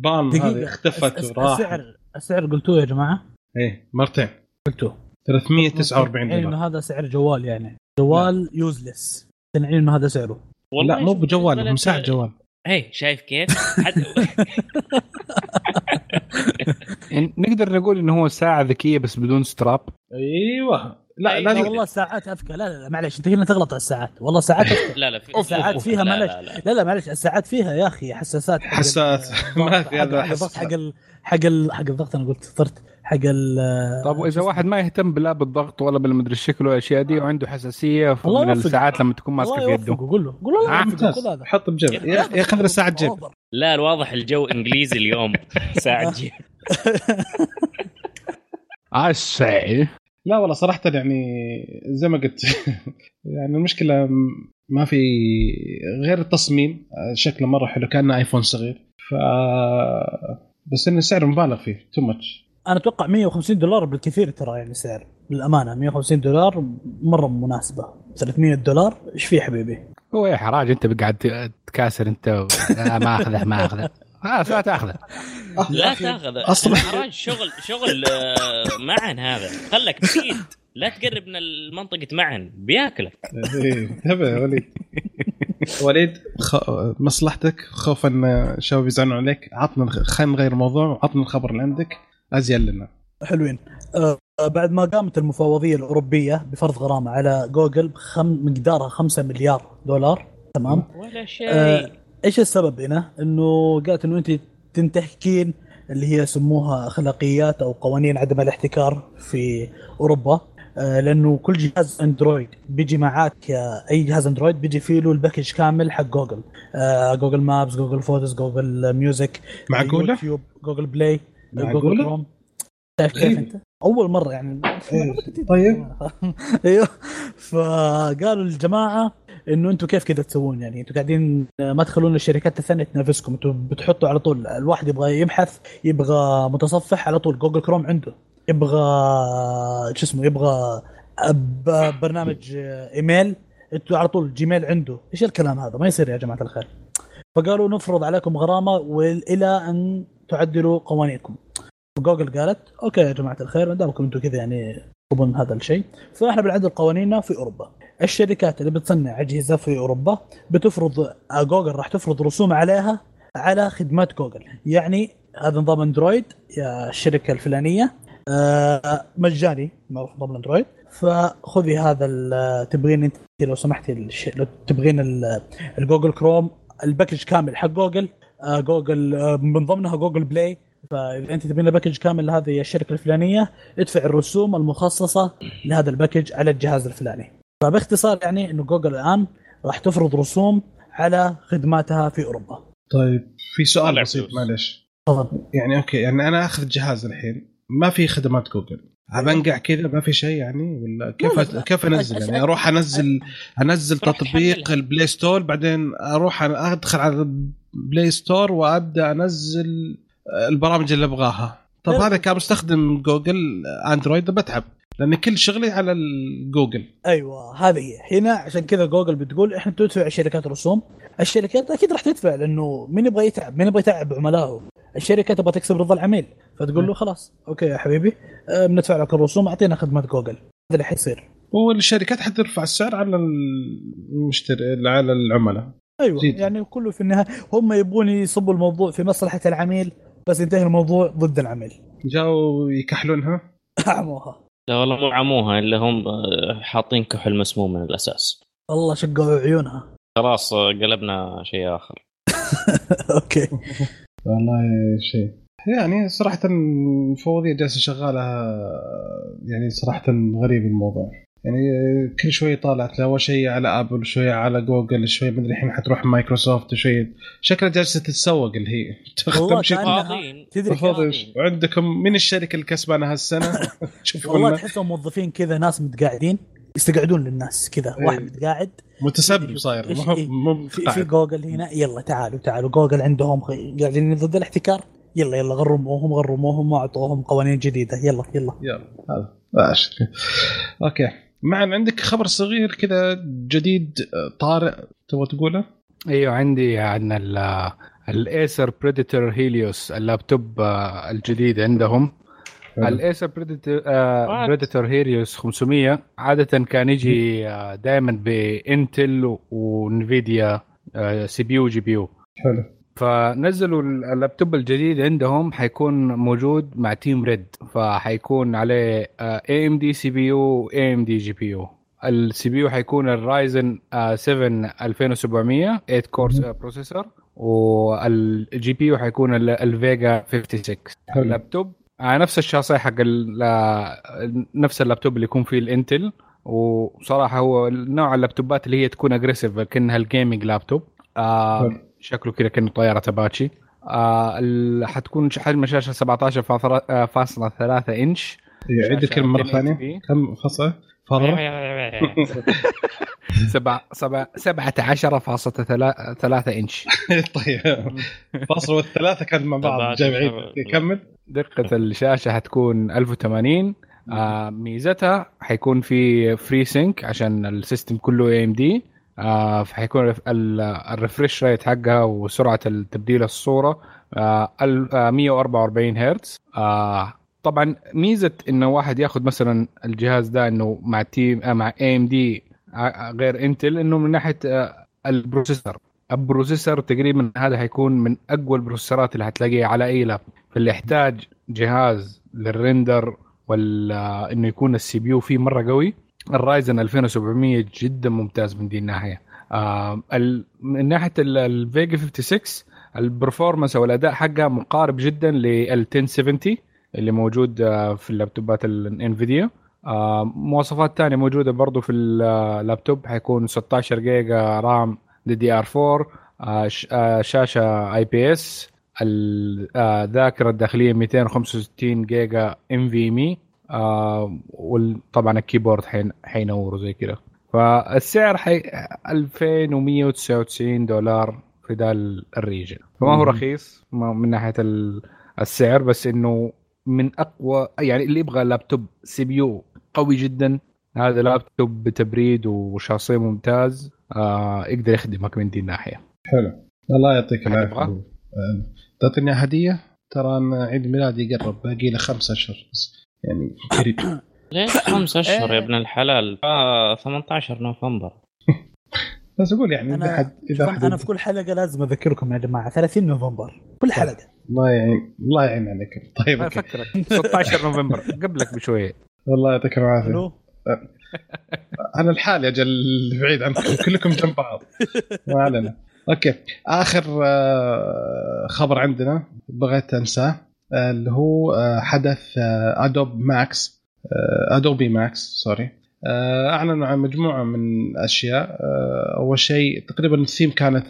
بان هذه اختفت وراح السعر السعر قلتوه يا جماعة؟ إيه مرتين. قلتوه. 349 دولار إنه هذا سعر جوال يعني. جوال يوزلس تنعين إنه هذا سعره. لا مو بجوال مساحه جوال. اي شايف كيف؟ يعني [laughs] نقدر نقول إنه هو ساعة ذكية بس بدون ستراب أيوه. لا أيوة. لا والله ساعات أذكى. لا لا, لا معلش أنت هنا تغلط على الساعات. والله ساعات أذكى. لا لا في الساعات فيها معلش لا, لا, لا. معلش الساعات فيها يا أخي حساسات حساس [laughs] ما في هذا الضغط حق حق حق الضغط أنا قلت صرت حق ال طب وإذا واحد ما يهتم لا بالضغط ولا بالمدري الشكل والاشياء دي وعنده حساسية من الساعات لما تكون ماسكة في يده قول له. قول له. لا حط بجيب ياخذ له ساعه جيب لا الواضح الجو إنجليزي اليوم. [laughs] ساعة جيب عسى [laughs] لا والله صراحة يعني زي ما قلت [laughs] يعني المشكلة ما في غير التصميم شكله مرة حلو كأنه ايفون صغير ف بس انه سعر مبالغ فيه تو ماتش أنا أتوقع 150 دولار بالكثير ترى يعني سعر للأمانة 150 دولار مرة مناسبة 300 دولار إيش في حبيبي؟ هو يا حراج أنت قاعد تكاسر أنت. ما أخذه ما أخذه [laughs] خلاص لا. تاخذه لا تاخذه أصلا [laughs] شغل شغل آه، معن هذا. خلك بعيد لا تقرب من المنطقة معن. بياكلك. إيه، انتبه يا وليد. وليد مصلحتك خوفا ان الشباب يزعلون عليك. عطنا خلينا نغير الموضوع. وعطنا الخبر اللي عندك. ازين لنا. حلوين. أه بعد ما قامت المفوضيه الأوروبية بفرض غرامة على جوجل بخم مقدارها 5 مليار دولار. تمام؟ ولا شيء. أه إيش السبب هنا؟ إنه قالت إنه أنت تنتهكين اللي هي سموها أخلاقيات أو قوانين عدم الاحتكار في أوروبا أه لأنه كل جهاز أندرويد بيجي معاك أي جهاز أندرويد بيجي فيه له ال package كامل حق جوجل أه Google Maps Google Photos Google Music معقولة؟ YouTube Google Play Google Chrome شايف كيف أنت؟ أول مرة يعني إيه. طيب [laughs] أيوه فقالوا الجماعة إنه أنتم كيف كذا تسوون؟ يعني أنتم قاعدين ما تخلون الشركات الثانية تنافسكم. أنتم بتحطوا على طول الواحد يبغى يبحث يبغى متصفح على طول. Google Chrome عنده. يبغى شو اسمه يبغى برنامج إيميل. أنتم على طول Gmail عنده. إيش الكلام هذا؟ ما يصير يا جماعة الخير. فقالوا نفرض عليكم غرامة والى أن تعدلوا قوانينكم. جوجل قالت okay يا جماعة الخير ما دامكم أنتم كذا يعني تطلبون هذا الشيء فإحنا بنعدل قوانيننا في أوروبا. الشركات اللي بتصنع أجهزة في أوروبا بتفرض جوجل راح تفرض رسوم عليها على خدمات جوجل. يعني هذا نظام أندرويد يا الشركة الفلانية آه، مجاني نظام الاندرويد فخذي هذا تبغين أنت لو سمحتي لو تبغين ال Google Chrome ال package كامل حق جوجل آه، جوجل آه، من ضمنها Google Play. فإذا أنت تبين package كامل لهذه الشركة الفلانية ادفع الرسوم المخصصة لهذا ال package على الجهاز الفلاني. فباختصار يعني إنه جوجل الآن راح تفرض رسوم على خدماتها في أوروبا. طيب في سؤال بسيط معلش. تفضل. يعني okay يعني أنا آخذ جهاز الحين ما في خدمات جوجل. بنقع كذا؟ ما في شيء يعني؟ ولا كيف لا لا. كيف أنزل؟ يعني أروح انزل أنزل تطبيق ال Play Store بعدين أروح أدخل على ال Play Store وأبدأ أنزل البرامج اللي أبغاها. طب هذا كمستخدم جوجل آندرويد بتعب. لأن كل شغلي على جوجل أيوه هذه هي. هنا عشان كذا جوجل بتقول إحنا بتدفع الشركات رسوم. الشركات أكيد راح تدفع لأنه مين يبغى يتعب؟ مين يبغى يتعب عملائه؟ الشركة تبغى تكسب رضا العميل. فتقول له خلاص okay يا حبيبي أه، بندفع لك الرسوم أعطينا خدمة جوجل هذا اللي حيصير. والشركات حترفع السعر على المشتري على العملاء. أيوه جيد. يعني كله في النهاية هم يبغون يصبوا الموضوع في مصلحة العميل بس ينتهي الموضوع ضد العميل. جاوا يكحلونها؟ [laughs] عموها لا والله مو عموها الا هم آه، حاطين كحل مسموم من الأساس. والله شقوا عيونها. خلاص آه، قلبنا شيء آخر. [laughs] okay. والله شيء. يعني صراحة الفوضية جالسة شغالة يعني صراحة غريب الموضوع. يعني كل شوي طالعت أول شيء على Apple شوي على جوجل شوي مدري الحين حتروح مايكروسوفت شوي شكلها جالسة تتسوق اللي هي. [laughs] تمشي تدري عندكم من الشركة اللي كسبانه هالسنة؟ [laughs] شوفوا والله تحسهم موظفين كذا ناس متقاعدين يستقعدون للناس كذا إيه. واحد متقاعد. متسبب صاير مو في, في جوجل هنا يلا تعالوا تعالوا جوجل عندهم قاعدين ضد الاحتكار. يلا يلا غرموهم غرموهم واعطوهم قوانين جديدة. يلا يلا. يلا هذا. أوكي. معا عندك خبر صغير كذا جديد طارئ تبغى تقوله؟ أيوه عندي عن ال Acer Predator Helios اللابتوب آه، الجديد عندهم. ال Acer Predator Helios 500 عاده كان يجي آه، دائما ب Intel و Nvidia CPU GPU حلو. فنزلوا اللابتوب الجديد عندهم حيكون موجود مع Team Red فحيكون عليه اي ام دي سي بي يو اي ام دي جي بي يو ال CPU حيكون ال Ryzen 7 2700 8 core processor وال GPU حيكون ال Vega 56 حلو. اللابتوب آه، نفس الشاصيه حق نفس اللابتوب اللي يكون فيه ال Intel وصراحة هو نوع اللابتوبات اللي هي تكون aggressive كانها ال gaming laptop آه شكله كذا كأنه طيارة أباتشي. آه حتكون حجم الشاشة 17.3 إنش. عندك مرة ثانية؟ كم فصل فرة سبعة سبعة سبعة عشر فاصلة ثلاثة إنش. طيب. فاصل والثلاثة كان مع بعض. جامعين كمل. دقة الشاشة حتكون 1080 آه ميزتها حيكون في FreeSync عشان ال system كله AMD آه فحيكون ال refresh rate حقها وسرعة تبديل الصورة آه 144 آه، هرتز. آه طبعا ميزة إنه واحد ياخذ مثلا الجهاز ده إنه مع team آه مع AMD غير Intel إنه من ناحية آه ال processor ال processor تقريبا هذا حيكون من أقوى ال processorات اللي حتلاقيها على أي لاب. فاللي يحتاج جهاز لل render ولا إنه يكون ال CPU فيه مرة قوي ال Ryzen 2700 جدا ممتاز من دي الناحية. آه من ناحية ال Vega 56 ال performance أو الأداء حقها مقارب جدا لل 1070 اللي موجود آه في اللابتوبات ال Nvidia آه مواصفات ثانية موجودة برضو في اللابتوب حيكون 16 جيجا RAM DDR 4 آه شاشة IPS الذاكره الداخلية 265 جيجا NVMe آه وطبعا ال keyboard حين حينور زي كذا فالسعر حي 2199 دولار في ذا ال region. فما هو رخيص من ناحية السعر بس إنه من أقوى يعني اللي يبغى لابتوب CPU قوي جدا هذا لابتوب بتبريد وشاصيه ممتاز آه يقدر يخدمك من دي الناحية. حلو. الله يعطيك العافية. تعطيني هديه ترى عيد ميلادي قرب باقي له خمسة أشهر يعني. قريب ليش [coughs] خمس أشهر يا ابن الحلال؟ آه 18 نوفمبر. [laughs] بس أقول يعني إذا حد إذا حد أنا في كل حلقة لازم أذكركم يا جماعة. 30 نوفمبر. كل حلقة. الله يعين الله يعين عليكم طيب أفكرك. 16 نوفمبر. قبلك بشوية. الله يعطيكم العافية. أنا الحال يا جل بعيد عنكم كلكم جنب بعض. ما علينا. أوكي. آخر آه، خبر عندنا بغيت أنساه. اللي هو آه، حدث Adobe MAX Adobe MAX sorry أعلنوا عن مجموعة من الاشياء آه، أول شيء تقريبا الثيم كانت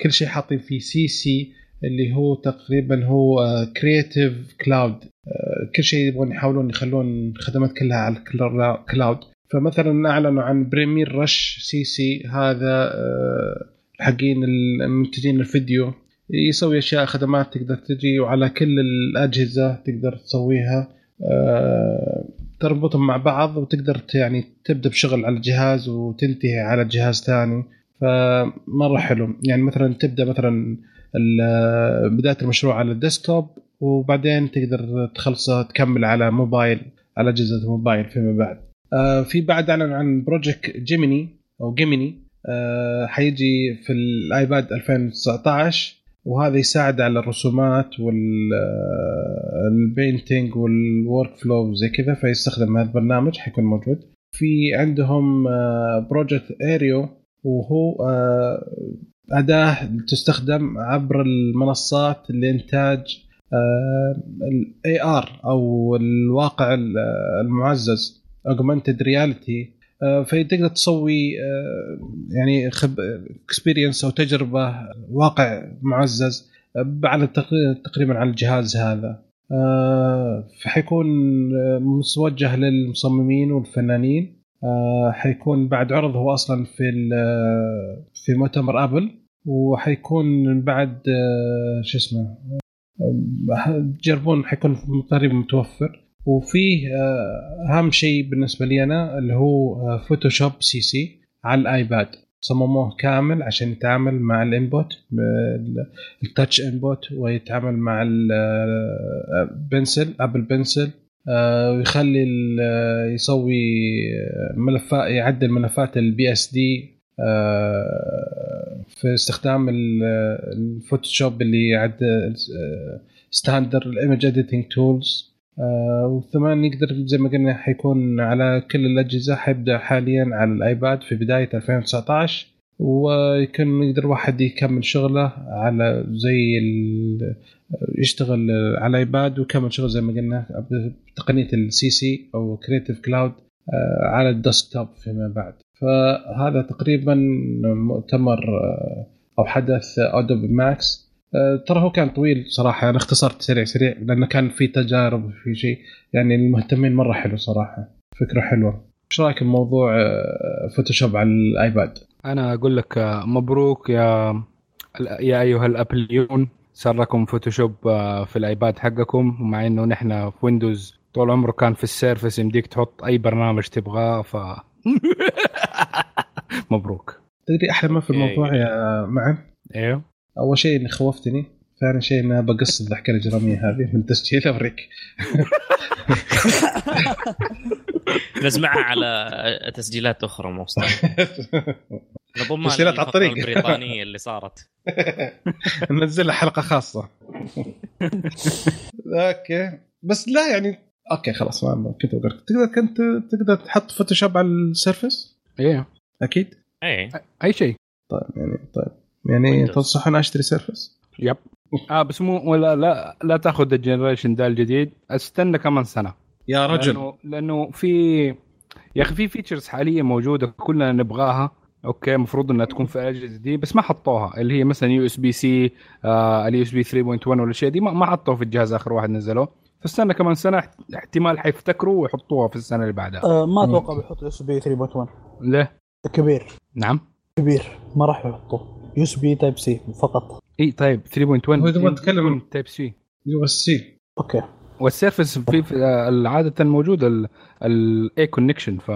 كل شيء حاطين فيه CC اللي هو تقريبا هو Creative Cloud كل شيء يبغون يحاولون يخلون الخدمات كلها على ال cloud فمثلا أعلنوا عن Premiere Rush CC هذا آه، حقين المنتجين الفيديو. يسوي أشياء خدمات تقدر تجي وعلى كل الأجهزة تقدر تسويها. آه، تربطهم مع بعض وتقدر يعني تبدأ بشغل على الجهاز وتنتهي على جهاز ثاني. فمرة حلو. يعني مثلا تبدأ مثلا بداية المشروع على ال desktop وبعدين تقدر تخلصه تكمل على موبايل على أجهزة موبايل فيما بعد. آه في بعد أعلن عن Project Gemini أو Gemini. آه حيجي في ال iPad 2019 وهذا يساعد على الرسومات وال painting وال workflow زي كذا فيستخدم هذا البرنامج حيكون موجود. في عندهم Project Aero وهو آه، أداة تستخدم عبر المنصات لإنتاج ال AR أو الواقع المعزز augmented reality فتقدر تسوي آه، يعني experience أو تجربة واقع معزز على تقريبا على الجهاز هذا. آه، فحيكون موجه للمصممين والفنانين. آه، حيكون بعد عرض هو أصلا في في مؤتمر أبل. وحيكون بعد شو اسمه تجربون حيكون تقريبا متوفر. وفيه آه، أهم شيء بالنسبة لي أنا اللي هو Photoshop CC على ال iPad. صمموه كامل عشان يتعامل مع ال input ال touch input ويتعامل مع ال pencil Apple Pencil ويخلي يسوي ملفات يعدل ملفات ال PSD في استخدام ال Photoshop اللي يعدل standard ال image editing tools وثمان يقدر زي ما قلنا حيكون على كل الأجهزة حيبدأ حاليا على ال iPad في بداية 2019 ويكون يقدر واحد يكمل شغله على زي يشتغل على ال iPad ويكمل شغل زي ما قلنا بتقنية ال CC أو Creative Cloud على ال desktop فيما بعد. فهذا تقريبا مؤتمر آه، أو حدث Adobe MAX آه، ترى هو كان طويل صراحة أنا اختصرت سريع سريع لأنه كان في تجارب في شيء. يعني المهتمين مرة حلو صراحة فكرة حلوة. إيش رأيك بموضوع Photoshop آه، على ال iPad؟ أنا أقول لك مبروك يا يا أيها الأبليون صار لكم Photoshop في ال iPad حقكم. ومع إنه نحن في Windows طول عمره كان في ال Surface يمديك تحط أي برنامج تبغاه ف [laughs] مبروك. تدري أحلى ما في الموضوع يا معن؟ أيوه أول شيء اني خوفتني ثاني شيء إني بقص الضحكة الإجرامية هذه من تسجيل اوريك نسمعها [laughs] على تسجيلات أخرى نضمها [laughs] تسجيلات على الطريق البريطانية اللي صارت. [laughs] ننزلها حلقة خاصة. okay. بس لا يعني okay خلاص ما كنت تقدر كنت تقدر تحط Photoshop على ال Surface؟ إيه. أكيد؟ إيه. أي شيء. طيب يعني طيب. يعني تنصحني أشتري Surface؟ yep. آه بس مو ولا لا لا تأخذ ال generation ده الجديد استنى كمان سنة. يا رجل. لأنه, لأنه في يا أخي في features حاليا موجودة كلنا نبغاها. okay المفروض إنها تكون في الاجهزه دي بس ما حطوها. اللي هي مثلا يو اس بي سي اليو اس بي 3.1 والاشياء دي ما حطوها في الجهاز آخر واحد نزلوه. فاستنى كمان سنة احتمال حيفتكروا ويحطوها في السنة اللي بعدها. أه ما أتوقع بيحطوا اس بي 3.1 ليه؟ كبير. نعم. كبير. ما راح يحطوه. يو اس بي تايب سي فقط. إي طيب 3.1 هو تبغى تتكلم تايب سي يو اس سي أوكي. والسيرفس في, في عادة موجود الاي كونكشن ف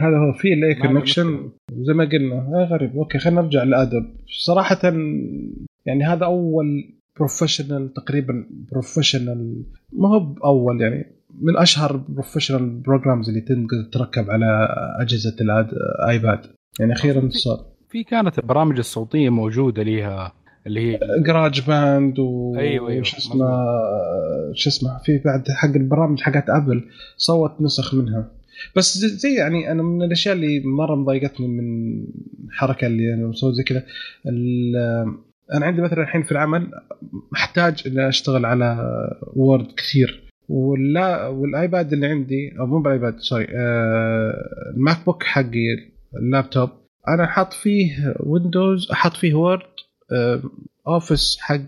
هذا هو في الاي كونكشن زي ما قلنا آه غريب. أوكي خلينا نرجع لادب صراحة يعني هذا أول professional تقريبا professional ما هو باول يعني من أشهر ال professional programs اللي تقدر تركب على أجهزة ال iPad يعني أخيرا صار. في كانت البرامج الصوتية موجودة ليها اللي هي GarageBand و أيوه أيوه شو اسمه شو اسمه في بعد حق البرامج حقت Apple صوت نسخ منها. بس زي يعني أنا من الأشياء اللي مرة مضايقتني من الحركه اللي أنا مسوي زي كذا أنا عندي مثلا الحين في العمل أحتاج إني أشتغل على Word كثير. ولا وال iPad اللي عندي أو مو بال iPad سوري آه ال MacBook حقي اللابتوب أنا حاط فيه Windows أحط فيه Word آه Office حق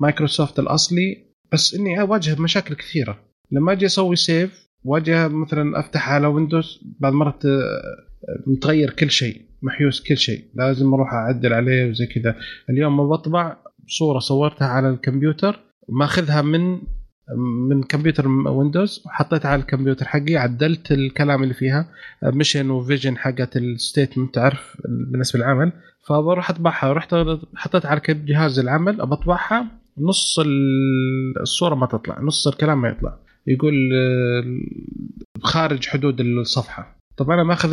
مايكروسوفت الأصلي بس إني أواجه مشاكل كثيرة. لما أجي أسوي save واجي مثلا أفتح على Windows بعض مرات متغير كل شيء محيوس كل شيء. لازم أروح أعدل عليه وزي كذا. اليوم ما بطبع صورة صورتها على الكمبيوتر ماخذها من من كمبيوتر Windows وحطيتها على الكمبيوتر حقي عدلت الكلام اللي فيها mission و vision حقت ال statement تعرف بالنسبة للعمل. فبروح أطبعها رحت حطيتها على جهاز العمل بطبعها نص الصورة ما تطلع نص الكلام ما يطلع. يقول خارج حدود الصفحة. طبعا أنا ماخذ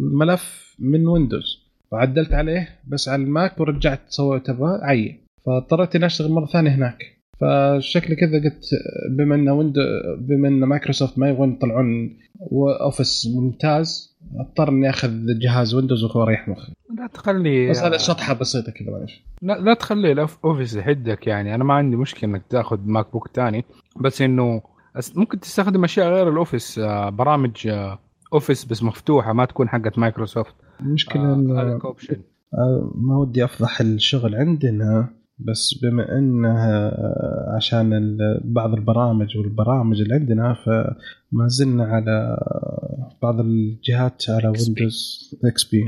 الملف من Windows وعدلت عليه بس على ال Mac ورجعت سويته عي فاضطريت إني أشتغل مرة ثانية هناك. فشكلي كذا قلت بما إن Windows بما إن مايكروسوفت ما يبغون يطلعون Office ممتاز أضطر إني أخذ جهاز Windows واريح مخي. لا تخلي بس هذا شطحة بسيطة كذا معلش لا, لا تخلي ال Office يحدك يعني. أنا ما عندي مشكلة إنك تأخذ MacBook ثاني بس إنه ممكن تستخدم أشياء غير ال Office آه، برامج Office آه، بس مفتوحة ما تكون حقت مايكروسوفت المشكلة آه ما ودي أفضح الشغل عندنا. بس بما إنها عشان بعض البرامج والبرامج اللي عندنا فما زلنا على بعض الجهات على Windows XP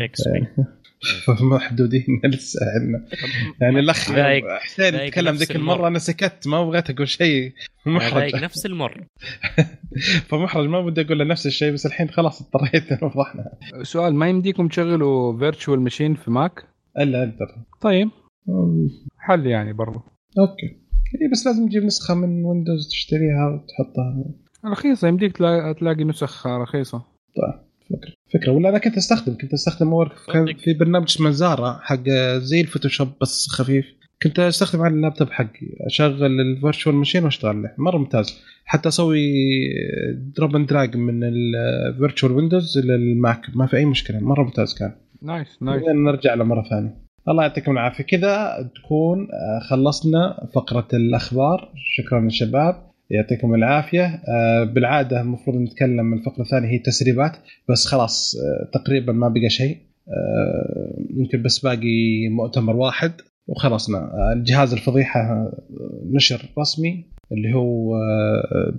فمحدودين [laughs] لسه عندنا. يعني الأخ حسين تكلم ذيك المرة أنا سكت ما بغيت أقول شيء محرج. نفس الأمر. [laughs] فمحرج ما بدي أقول له نفس الشيء بس الحين خلاص اضطريت [laughs] نفضحنا سؤال ما يمديكم تشغلوا virtual machine في Mac؟ إلا أقدر. طيب. حل يعني برضو. Okay. اي بس لازم تجيب نسخة من Windows تشتريها وتحطها. رخيصة يمديك تلاقي نسخ رخيصة. طيب فكرة. فكرة. ولا أنا كنت أستخدم كنت أستخدم كان في برنامج اسمه Xara حق زي ال Photoshop بس خفيف. كنت أستخدم على اللابتوب حقي. أشغل ال virtual machine وأشتغل عليه. مرة ممتاز. حتى أسوي drop and drag من ال virtual Windows لل Mac ما في أي مشكلة. مرة ممتاز كان. nice nice نرجع له مره ثانية. الله يعطيكم العافية. كذا تكون آه، خلصنا فقرة الأخبار. شكرا للشباب يعطيكم العافية. آه، بالعادة المفروض نتكلم الفقرة الثانية هي تسريبات بس خلاص آه، تقريبا ما بقى شيء. يمكن بس باقي مؤتمر واحد. وخلصنا. الجهاز الفضيحة نشر رسمي اللي هو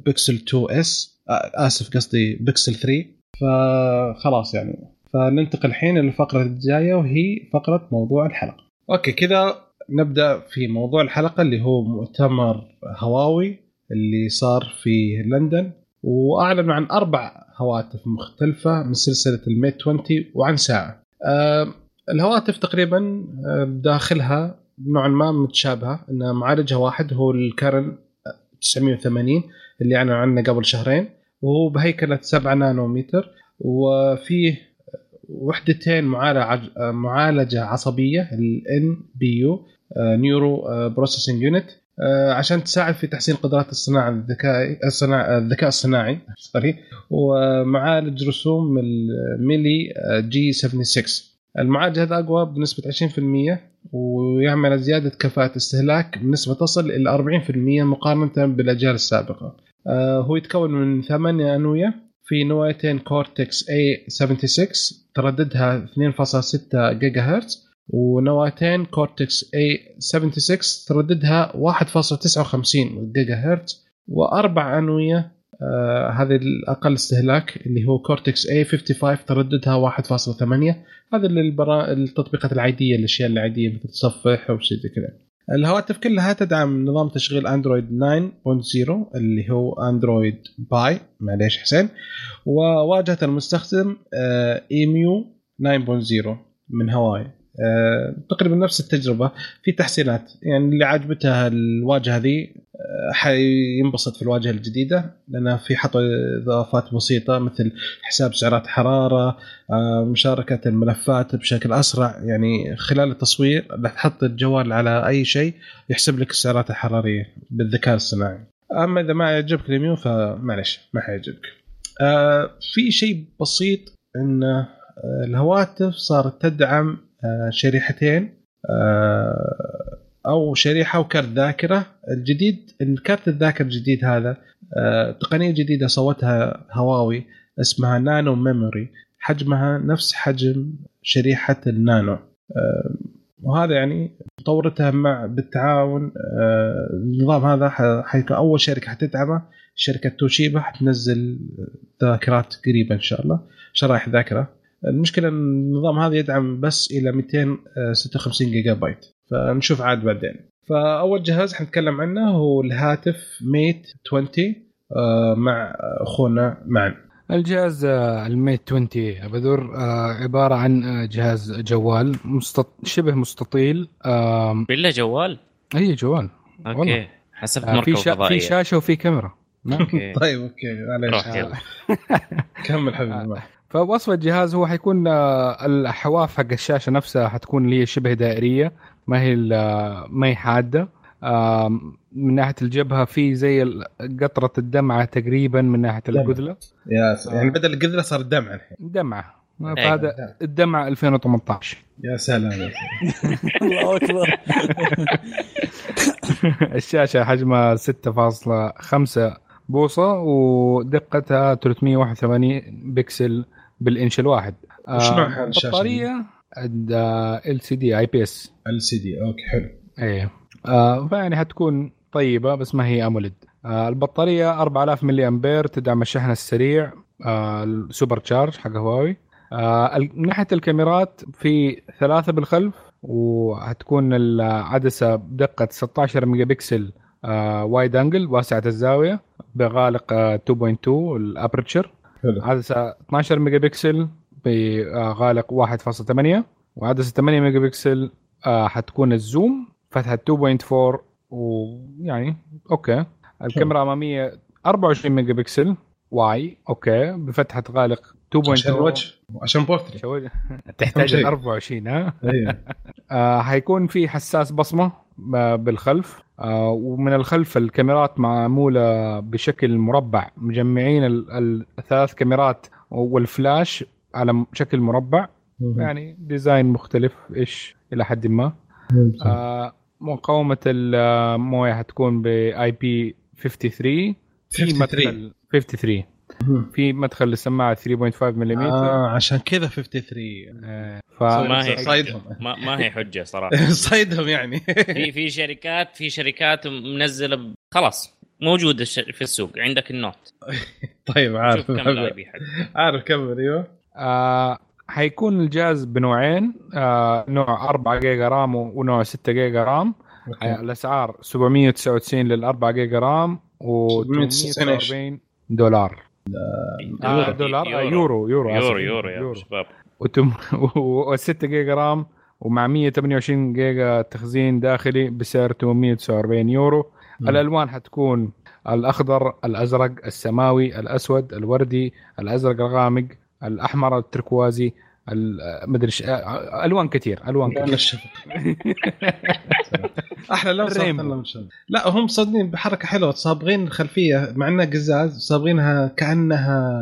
بيكسل 2 S. آسف قصدي بيكسل 3 فخلاص يعني. فننتقل الحين للفقرة الجاية وهي فقرة موضوع الحلقة. Okay كذا نبدأ في موضوع الحلقة اللي هو مؤتمر هواوي اللي صار في لندن واعلنوا عن أربع هواتف مختلفة من سلسلة ال Mate 20 وعن ساعة. أه الهواتف تقريبا داخلها نوعا ما متشابهة إن معالجها واحد هو ال Kirin 980 اللي أعلنوا عنه قبل شهرين وهو بهيكلة 7 نانومتر وفيه وحدتين معالجة عصبية ال NPU neural processing unit عشان تساعد في تحسين قدرات الصناعة الذكائي الذكاء الصناعي سوري ومعالج رسوم ال Mali G76 المعالج هذا أقوى بنسبة 20% ويعمل زيادة كفاءة استهلاك بنسبة تصل إلى 40% مقارنة بالأجيال السابقة. آه، هو يتكون من ثمانية أنوية في نوايتين Cortex A76 ترددها 2.6 جيجا هرتز ونواتين Cortex A76 ترددها 1.59 جيجا هرتز وأربع أنوية آه هذه الأقل استهلاك اللي هو Cortex A55 ترددها 1.8 هذا للبرا... التطبيقات العادية الأشياء العادية مثل تصفح أو شيء زي كذا. الهواتف كلها تدعم نظام تشغيل Android 9.0 اللي هو Android Pie معليش حسين. وواجهة المستخدم ايميو 9.0 من هواي. آه، تقريبا نفس التجربة في تحسينات. يعني اللي عجبتها الواجهة ذي آه، حينبسط في الواجهة الجديدة لأنها في حطوا إضافات بسيطة مثل حساب سعرات حرارة آه، مشاركة الملفات بشكل أسرع. يعني خلال التصوير تحط الجوال على أي شيء يحسب لك السعرات الحرارية بالذكاء الصناعي. أما إذا ما يعجبك اليميو فمعلش ما حيعجبك. في شيء بسيط ان الهواتف صارت تدعم شريحتين آه، أو شريحة وكرت ذاكرة. الجديد الكارت الذاكره الجديد هذا آه، تقنية جديدة سوتها هواوي اسمها نانو ميموري. حجمها نفس حجم شريحة النانو. آه، وهذا يعني مطورتها مع بالتعاون النظام هذا حيكون أول شركة حتدعمه شركة توشيبا حتنزل ذاكرات قريبة إن شاء الله شرائح ذاكرة. المشكلة إن النظام هذا يدعم بس إلى 256 جيجا بايت. فنشوف عاد بعدين. فأول جهاز حنتكلم عنه هو الهاتف Mate 20 آه، مع أخونا معا الجهاز آه، الميت 20 بدر عبارة عن جهاز جوال مستط... شبه مستطيل بالله جوال؟ اي جوال. Okay. والله. حسبت مركب في شا... في شاشة وفي كاميرا. Okay. طيب Okay. معليش. كمل حبيبي فوصف الجهاز هو حيكون الحواف حق الشاشة نفسها حتكون اللي هي شبه دائرية ما هي ما هي حادة. من ناحية الجبهة في زي قطرة الدمعة تقريبا من ناحية القذله يا يعني بدل القذله صار الدمعة الحين. دمعة. فهذا الدمعة 2018 يا سلام. [laughs] الله أكبر. [laughs] الشاشة حجمها 6.5 بوصة ودقتها 381 بكسل بالانش الواحد وش نوع الشاشة؟ البطاريه ال سي دي اي بي اس ال سي دي أوكي حلو. إيه. آه فيعني حتكون طيبة بس ما هي AMOLED آه البطارية 4000 ملي امبير تدعم الشحن السريع آه ال super charge حق هواوي. آه من ناحية الكاميرات في ثلاثة بالخلف وهتكون العدسة بدقة 16 ميجا بكسل آه wide angle واسعة الزاوية بغالق آه 2.2 ال aperture. عدسه 12 ميجا بكسل بغالق 1.8 وعدسه 8 ميجا بكسل حتكون ال zoom فتحة 2.4 ويعني okay. الكاميرا الاماميه 24 ميجا بكسل واي okay. بفتحة غالق 2.0 عشان الوجه عشان بورتري. [laughs] تحتاج 24 ها؟ أيوه [laughs] آه حيكون في حساس بصمة بالخلف. آه ومن الخلف الكاميرات معمولة بشكل مربع. مجمعين الثلاث كاميرات والفلاش على شكل مربع. يعني design مختلف إيش إلى حد ما. آه مقاومة المويه حتكون باي بي 53 في مدخل 53 في مدخل للسماعة 3.5 ملم آه عشان كذا 53 آه فما هي صيدهم ما, ما هي حجة صراحة. [laughs] صيدهم يعني. في في شركات في شركات منزلة خلاص موجود في السوق. عندك النوت. [laughs] طيب عارف. عارف كمل أيوه. آه حيكون الجهاز بنوعين. آه نوع 4 جيجا RAM ونوع 6 جيجا RAM. okay. الأسعار 799 لل 4 جيجا RAM و 849 دولار. آه دولار؟ يورو. يورو يورو يورو, يورو يا يورو. شباب. و 6 جيجا RAM ومع 128 جيجا تخزين داخلي بسعر 849 يورو. م. الألوان حتكون الأخضر الأزرق السماوي الأسود الوردي الأزرق الغامق الأحمر التركوازي مدري ألوان كثير ألوان كثير. [laughs] أحلى لون لا هم صادقين بحركة حلوة صابغين الخلفيه مع إنها قزاز صابغينها كأنها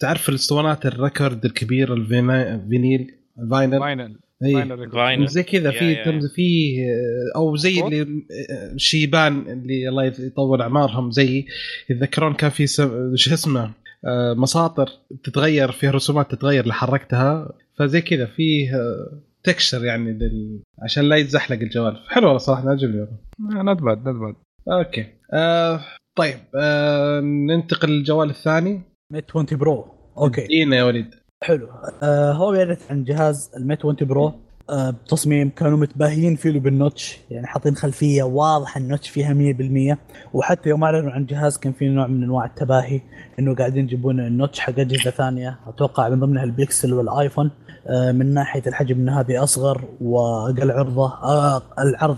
تعرف الأسطوانات ال record الكبير ال vinyl vinyl. vinyl. vinyl زي كذا في في أو زي اللي شيبان اللي الله يطول أعمارهم زي يتذكرون كان في شو اسمه آه، مساطر تتغير فيها رسومات تتغير اللي حركتها. فزي كذا فيه تكشر يعني لل... عشان لا يتزحلق الجوال. حلو والله صراحة عجبني not bad not bad okay. آه طيب آه ننتقل للجوال الثاني. Mate 20 Pro okay. دينا يا وليد. حلو. آه هو بيعرض عن جهاز ال Mate 20 Pro آه بتصميم كانوا متباهيين فيه بال notch يعني حاطين خلفية واضحة ال notch فيها 100% وحتى يوم أعلنوا عن جهاز كان في نوع من أنواع التباهي إنه قاعدين يجيبون ال notch حق أجهزة ثانية. أتوقع من ضمنها البيكسل والآيفون. آه من ناحية الحجم ان هذه أصغر وأقل عرضة آه العرض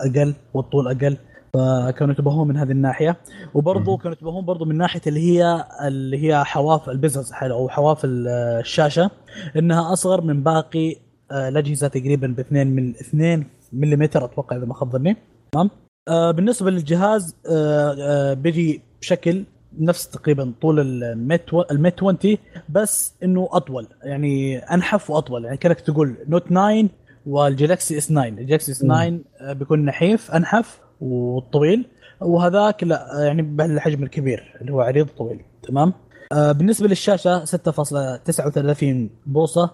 أقل والطول أقل. فكانوا يتباهون من هذه الناحية. وبرضه كانوا يتباهون برضه من ناحية اللي هي اللي هي حواف ال bezels أو حواف الشاشة. إنها أصغر من باقي آه، الأجهزة تقريبا ب 2 من 2 ملم أتوقع إذا ما خاب ظني. تمام؟ آه بالنسبة للجهاز آه آه بيجي بشكل نفس تقريبا طول ال Mate ال Mate 20 بس إنه أطول يعني أنحف وأطول. يعني كأنك تقول Note 9 وال Galaxy S 9 ال Galaxy S 9 آه، بيكون نحيف أنحف وطويل. وهذاك لا يعني بالحجم الكبير اللي هو عريض طويل. تمام؟ بالنسبة للشاشة 6.39 بوصة.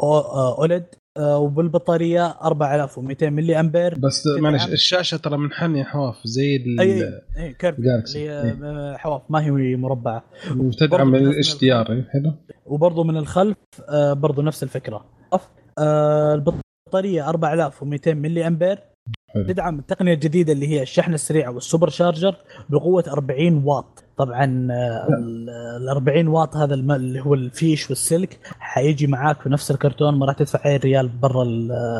OLED آه وبالبطارية 4200 ملي أمبير. بس معلش الشاشة ترى منحنيه حواف زي ال اي أي curve اللي حواف ما هي مربعة. وتدعم الإتش دي آر حلو. وبرضه من الخلف آه برضه نفس الفكرة. آه بطاريه 4200 ملي أمبير. تدعم التقنية الجديدة اللي هي الشحن السريع وال super charger بقوة 40 واط. طبعا آه، ال 40 واط هذا اللي هو الفيش والسلك حيجي معاك في نفس الكرتون ما راح تدفع أي ريال برا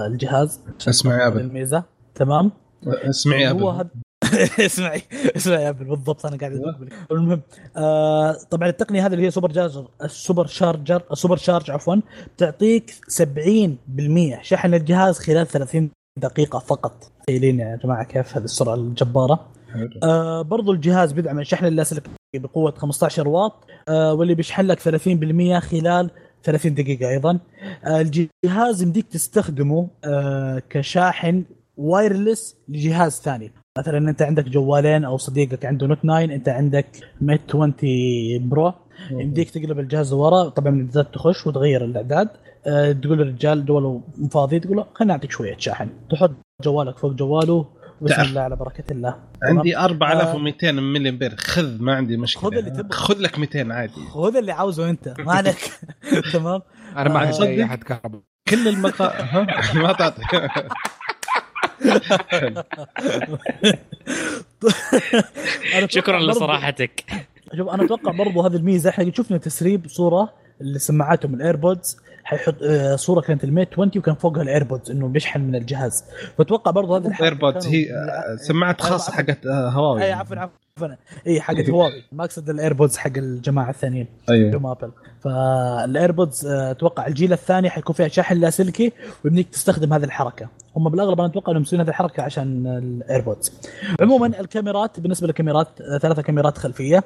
الجهاز. اسمع يا Apple الميزة. تمام؟ اسمعي يا Apple [laughs] اسمعي اسمعي يا Apple بالضبط أنا قاعد أقول المهم آه طبعا التقنية هذه اللي هي super charger ال super charger ال super charge عفوا تعطيك 70% شحن الجهاز خلال 30 دقيقة فقط. تخيلين يا جماعة كيف هذه السرعة الجبارة. آه برضو الجهاز بيدعم الشحن اللاسلكي بقوة 15 واط آه واللي بيشحن لك 30% خلال 30 دقيقة أيضا. آه الجهاز يمديك تستخدمه آه كشاحن wireless لجهاز ثاني. مثلا أنت عندك جوالين أو صديقك عنده Note 9 أنت عندك Mate 20 Pro يمديك تقلب الجهاز ورا طبعا من الاعداد تخش وتغير الإعداد. أه تقول للرجال جواله فاضي تقول له خلينا نعطيك شوية شاحن. تحط جوالك فوق جواله بسم الله على بركة الله. عندي 4200 آه ملي امبير خذ ما عندي مشكلة. خذ اللي تبغى. خذ لك 200 عادي. خذ اللي عاوزه أنت. [laughs] ما عليك [laughs] تمام. أنا ما عندي اي أحد كهرباء. كل المقا [laughs] ما تعطي. شكرا لصراحتك. شوف أنا أتوقع برضو هذه الميزة. إحنا شفنا تسريب صورة اللي سماعاتهم ال AirPods حيحط آه، صورة كانت ال Mate 20 وكان فوقها ال AirPods إنه بيشحن من الجهاز. فاتوقع برضو هذه ال AirPods هي سماعات خاصة حقت آه، هواوي اي عفوا عفوا. اي حقت [laughs] هواوي ما أقصد ال AirPods حق الجماعة الثانيين أيوه. Apple فال AirPods آه، أتوقع الجيل الثاني حيكون فيها شاحن لاسلكي ويمديك تستخدم هذه الحركة. هم بالأغلب أنا أتوقع إنهم مسوين هذه الحركة عشان ال AirPods عموما الكاميرات بالنسبة للكاميرات ثلاثة كاميرات خلفية.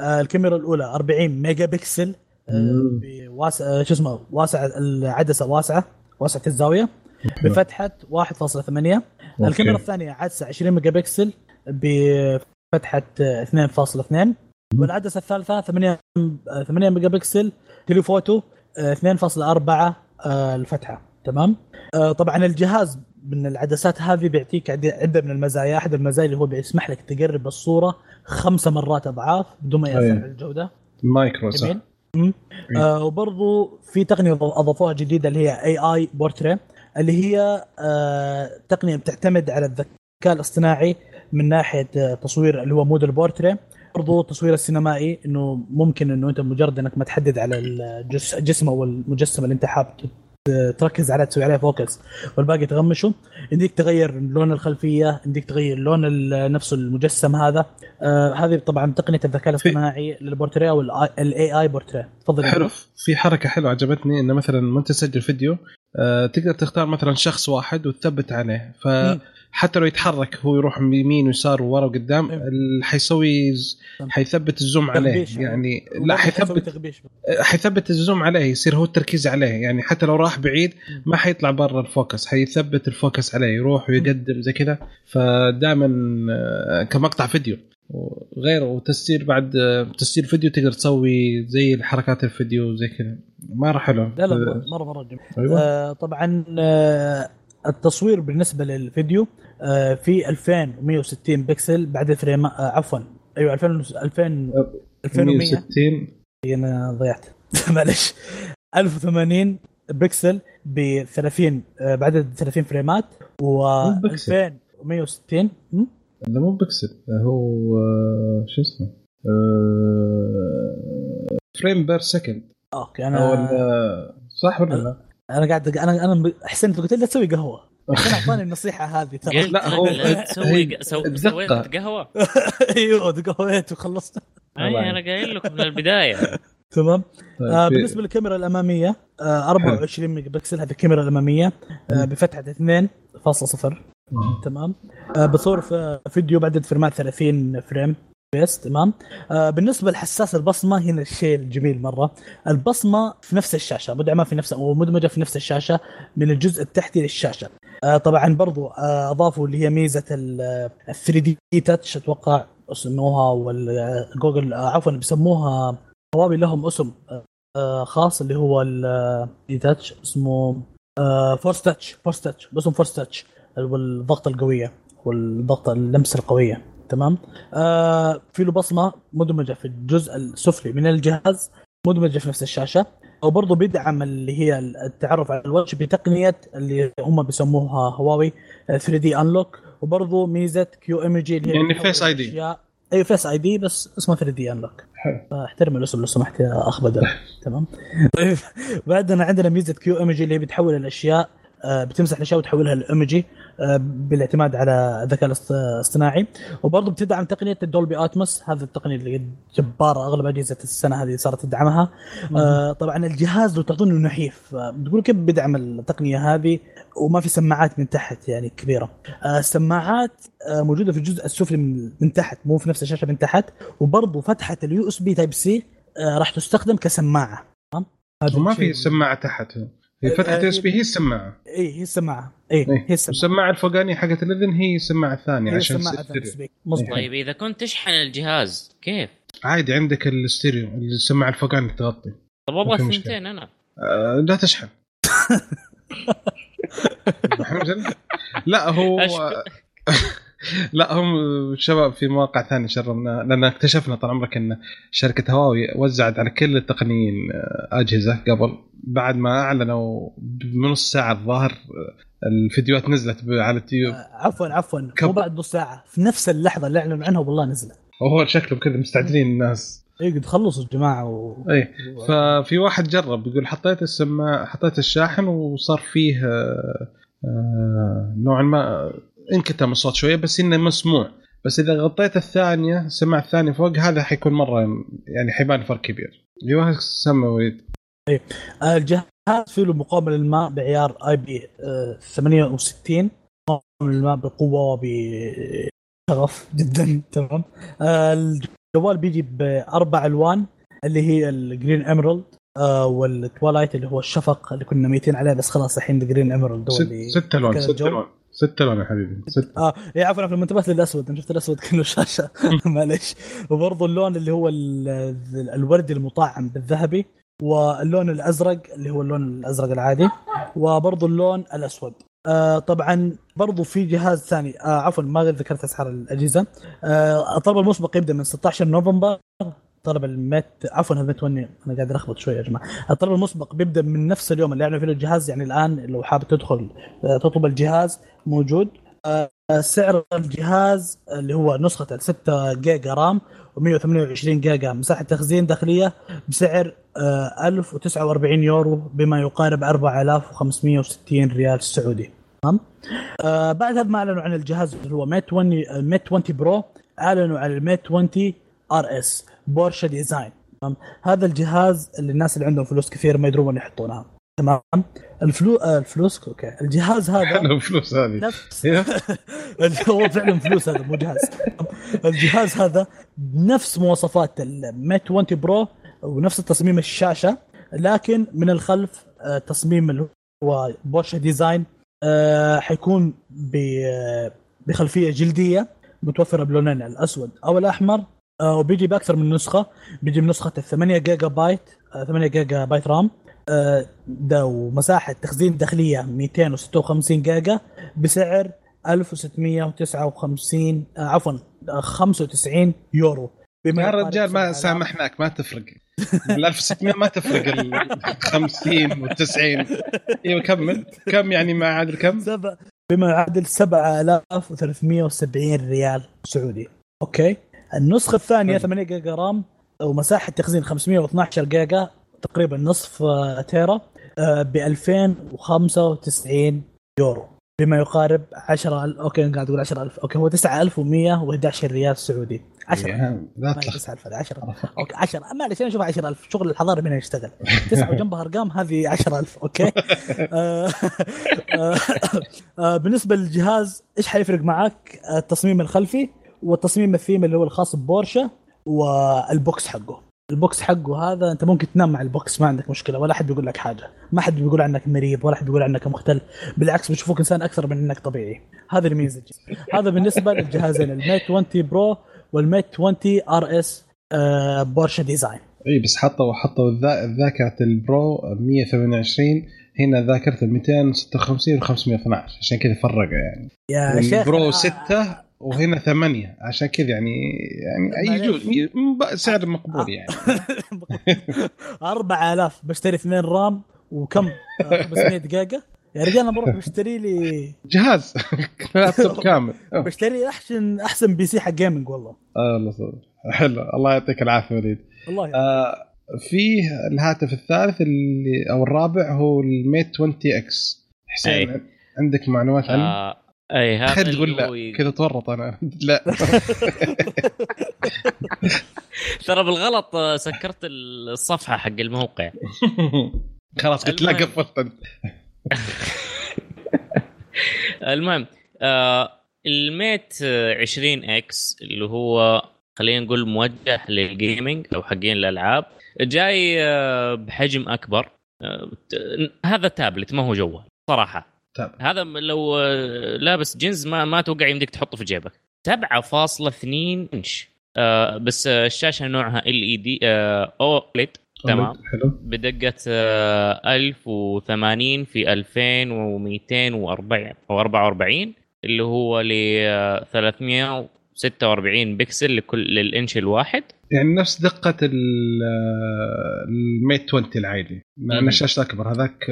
الكاميرا الأولى 40 ميجا بكسل بواسع شو اسمه واسع العدسة واسعة واسعه الزاويه بفتحة 1.8 الكاميرا الثانية عدسة 20 ميجا بكسل بفتحه 2.2 والعدسة الثالثة 8 8 ميجا بكسل telephoto 2.4 الفتحة. تمام؟ آه، طبعا الجهاز من العدسات هذه بيعطيك عدة من المزايا. أحد المزايا اللي هو بيسمح لك تقرب الصورة خمسة مرات أضعاف بدون ما يأثر على الجودة. مايكرو صح. آه وبرضو في تقنية أضافوها جديدة اللي هي AI portrait اللي هي آه تقنية بتعتمد على الذكاء الاصطناعي من ناحية آه تصوير اللي هو mode ال portrait برضو التصوير السينمائي إنه ممكن إنه أنت مجرد إنك ما تحدد على الجسم أو المجسم اللي أنت حاب تركز عليه تسوي عليه focus والباقي تغمشه. يمديك تغير لون الخلفية يمديك تغير لون نفسه المجسم هذا. آه هذه طبعا تقنية الذكاء الاصطناعي للبورتريه وال AI portrait. تفضل. حلو. في حركة حلوة عجبتني إنه مثلا وانت تسجل فيديو تقدر تختار مثلا شخص واحد وتثبت عليه. ف حتى لو يتحرك هو يروح يمين ويسار وورا وقدام إيه. حيسوي حيثبت ال zoom عليه. يعني لا حيثبت حيثبت ال zoom عليه يصير هو التركيز عليه. يعني حتى لو راح بعيد ما حيطلع برا ال focus. حيثبت ال focus عليه يروح ويقدم زي كذا. فدائما آه، كمقطع فيديو. وغيره. وتسجيل بعد تسجيل فيديو تقدر تسوي زي الحركات الفيديو زي كذا. مرة حلو. لا لا مرة مرة جميل. أيوة. آه طبعا آه التصوير بالنسبة للفيديو آه، في 2160 بكسل بعد ال frame آه، عفوا أيوه 2000 2000 2160 أنا ضيعت. [laughs] معلش. 1080 بكسل ب 30 آه، بعد 30 فريمات و 2160 لا مو بكسل هو شو اسمه frame per second. okay أنا صح ولا لا؟ أنا قاعد أنا أنا حسنت قلت له تسوي قهوة. كان أعطاني النصيحة هذه ترى. لا هو تسوي سويت قهوة. [laughs] أيوه قهويت وخلصت. أي أنا قايل لكم من البداية. [laughs] تمام. طيب، آه بالنسبة للكاميرا الأمامية آه 24 ميجا بكسل هذه الكاميرا الأمامية آه بفتحة 2.0 تمام. آه بصور في فيديو بعدد فريمات 30 frame. بس تمام. آه بالنسبة لحساس البصمة هنا الشيء الجميل مرة. البصمة في نفس الشاشة مدعمة في نفس أو مدمجه في نفس الشاشة من الجزء التحتي للشاشة. آه طبعا برضو آه أضافوا اللي هي ميزة ال 3D touch أتوقع سموها والجوجل آه عفوا بيسموها هواوي لهم اسم آه خاص اللي هو ال touch اسمه force touch force touch باسم force touch والضغط القوية والضغط اللمسه القوية تمام؟ آه في له بصمة مدمجة في الجزء السفلي من الجهاز مدمجة في نفس الشاشة وبرضه بيدعم اللي هي التعرف على الوجه بتقنية اللي هم بيسموها هواوي 3D unlock وبرضه ميزة Q emoji اللي هي يعني Face ID اي Face ID بس اسمه 3D unlock احترم الأسم لو سمحت يا أخ بدر. [laughs] تمام؟ طيب بعدنا عندنا ميزة Q emoji اللي هي بتحول الأشياء آه، بتمسح الأشياء وتحولها لايمجي آه، بالاعتماد على الذكاء الاصطناعي. وبرضه بتدعم تقنية ال Dolby Atmos هذه التقنية اللي جبارة أغلب أجهزة السنة هذه صارت تدعمها. آه، طبعا الجهاز لو تاخذونه نحيف بتقول كيف بيدعم التقنية هذه؟ وما في سماعات من تحت يعني كبيرة. السماعات موجودة في الجزء السفلي من تحت مو في نفس الشاشة من تحت. وبرضه فتحة ال USB Type-C راح تستخدم كسماعة. تمام؟ وما في سماعة تحت. هي فتحة S آه، B هي السماعة. اي هي السماعة. اي إيه. هي السماعة. السماعة الفوقانية حقت الاذن هي السماعة الثانية عشان السماعة مظبوط. طيب إذا كنت تشحن الجهاز كيف؟ عادي عندك الستيريو السماعة الفوقانية تغطي. طب أبغى الثنتين أنا. آه لا تشحن. [laughs] لا هو [laughs] لا هم شباب في مواقع ثانية شرمنا لأن اكتشفنا طال عمرك إن شركة هواوي وزعت على كل التقنيين آه، أجهزة قبل. بعد ما أعلنوا بنص ساعة الظاهر آه، الفيديوهات نزلت على اليوتيوب. آه، عفوا عفوا. مو بعد نص ساعة في نفس اللحظة اللي أعلنوا عنها والله نزلت. وهو شكلهم كذا مستعجلين الناس. اي قد خلصوا الجماعة و... اي ففي واحد جرب يقول حطيت السماعة حطيت الشاحن وصار فيه آه نوعا ما انكتم الصوت شوية بس إنه مسموع. بس إذا غطيت الثانية السماعه الثانية فوق هذا حيكون مرة يعني حيبان فرق كبير. أيوه سمى وليد. إيه الجهاز فيه له مقاومه للماء بعيار IP 68 مقاومه للماء بقوة وبشغف جدا تمام. الجوال بيجي بأربع ألوان اللي هي ال green emerald آه وال twilight اللي هو الشفق اللي كنا ميتين عليه بس خلاص الحين ال green emerald ست, ست ألوان ست ألوان. ستة لون يا حبيبي. ستة. آه اي عفوا عفوا انتبهت للأسود أنا شفت الأسود كله شاشه [laughs] معليش. وبرضه اللون اللي هو الوردي المطعم بالذهبي واللون الأزرق اللي هو اللون الأزرق العادي وبرضه اللون الأسود. آه طبعا برضو في جهاز ثاني. آه عفوا ما ذكرت أسعار الأجهزة. آه الطلب المسبق يبدأ من 16 نوفمبر. طلب الميت عفوا هذا وني أنا قاعد ألخبط شوي يا جماعة. الطلب المسبق بيبدأ من نفس اليوم اللي اعلنوا فيه الجهاز. يعني الآن لو حابب تدخل آه، تطلب الجهاز موجود. آه، سعر الجهاز اللي هو نسخة 6 جيجا رام و128 جيجا مساحة تخزين داخلية بسعر 1049 آه، يورو بما يقارب 4560 ريال سعودي. تمام؟ بعد ما أعلنوا عن الجهاز اللي هو Mate 20 Mate 20 Pro أعلنوا عن ال Mate 20 RS. Porsche Design. تمام؟ هذا الجهاز اللي الناس اللي عندهم فلوس كثير ما يدرون وين يحطونها. تمام؟ الفلو آه الفلوس okay. الجهاز هذا [laughs] فلوس هذه. نفس. [laughs] هو فعلا فلوس هذا مو جهاز. الجهاز هذا نفس مواصفات ال Mate 20 Pro ونفس تصميم الشاشة لكن من الخلف آه تصميم اللي هو Porsche Design آه حيكون بخلفية جلدية متوفرة بلونين الأسود أو الأحمر. وبيجي بأكثر من نسخة. بيجي بنسخة 8 جيجا بايت 8 جيجا بايت RAM. آه ده ومساحة تخزين داخلية 256 جيجا بسعر 1659 آه عفوا 95 يورو. بما يا رجال ما سامحناك ما تفرق. ال 1600 ما تفرق ال 50 وال 90 أيوه كمل كم يعني ما يعادل كم؟ سبع بما يعادل 7370 ريال سعودي. أوكي. النسخة الثانية 8 جيجا RAM ومساحه تخزين 512 جيجا تقريبا نصف آه، تيرا ب 2095 يورو. بما يقارب 10000 أوكي قاعد أقول 10000 أوكي هو 9111 ريال سعودي. 10 لا 9000 10 أوكي 10 معلش أنا أشوف 10000 شغل الحضاري من يشتغل. [laughs] تسعة وجنبها أرقام هذه 10000 أوكي؟ [laughs] آه، آه، بالنسبة للجهاز إيش حيفرق معك؟ التصميم الخلفي والتصميم الثيم اللي هو الخاص ببورشا وال box حقه. ال box حقه هذا أنت ممكن تنام مع ال box ما عندك مشكلة ولا حد بيقول لك حاجة. ما حد بيقول عنك مريض ولا حد بيقول عنك مختل. بالعكس بيشوفوك إنسان أكثر من إنك طبيعي. هذا الميزة. هذا بالنسبة للجهازين ال Mate 20 Pro وال Mate 20 RS Porsche Design. إي بس حطوا حطوا ذاكرة ال Pro 128 هنا ذاكرة 256 و 512 عشان كذا فرقوا يعني. يا شيخ ال Pro 6 وهنا ثمانية. عشان كذا يعني يعني يجوز سعر مقبول يعني. [laughs] 4000 بشتري اثنين RAM وكم؟ 500 دقيقة. يا رجال أنا بروح بشتري لي جهاز. [laughs] لابتوب [laughs] كامل. بشتري احسن أحسن PC حق gaming والله. آه الله حلو. الله يعطيك العافية وليد. الله آه فيه الهاتف الثالث اللي أو الرابع هو ال Mate 20 X حسين أي. عندك معلومات عنه؟ آه أي هذا تقول لا كذا تورط أنا. لا. [laughs] ترى بالغلط سكرت الصفحة حق الموقع. [laughs] خلاص قلت لا قفلت. [laughs] المهم آه ال Mate 20 X اللي هو خلينا نقول موجه لل gaming أو حقين الألعاب جاي آه بحجم أكبر. آه هذا تابلت ما هو جوال صراحة. تابلت. هذا لو آه لابس جنز ما ما توقع يمديك تحطه في جيبك 7.2 إنش. آه بس الشاشة نوعها LED OLED تمام. حلو. بدقة 1080 في 2244 اللي هو ل 346 بكسل لكل للإنش الواحد. يعني نفس دقة الميت 20 العادي. مع إن الشاشه أكبر. هذاك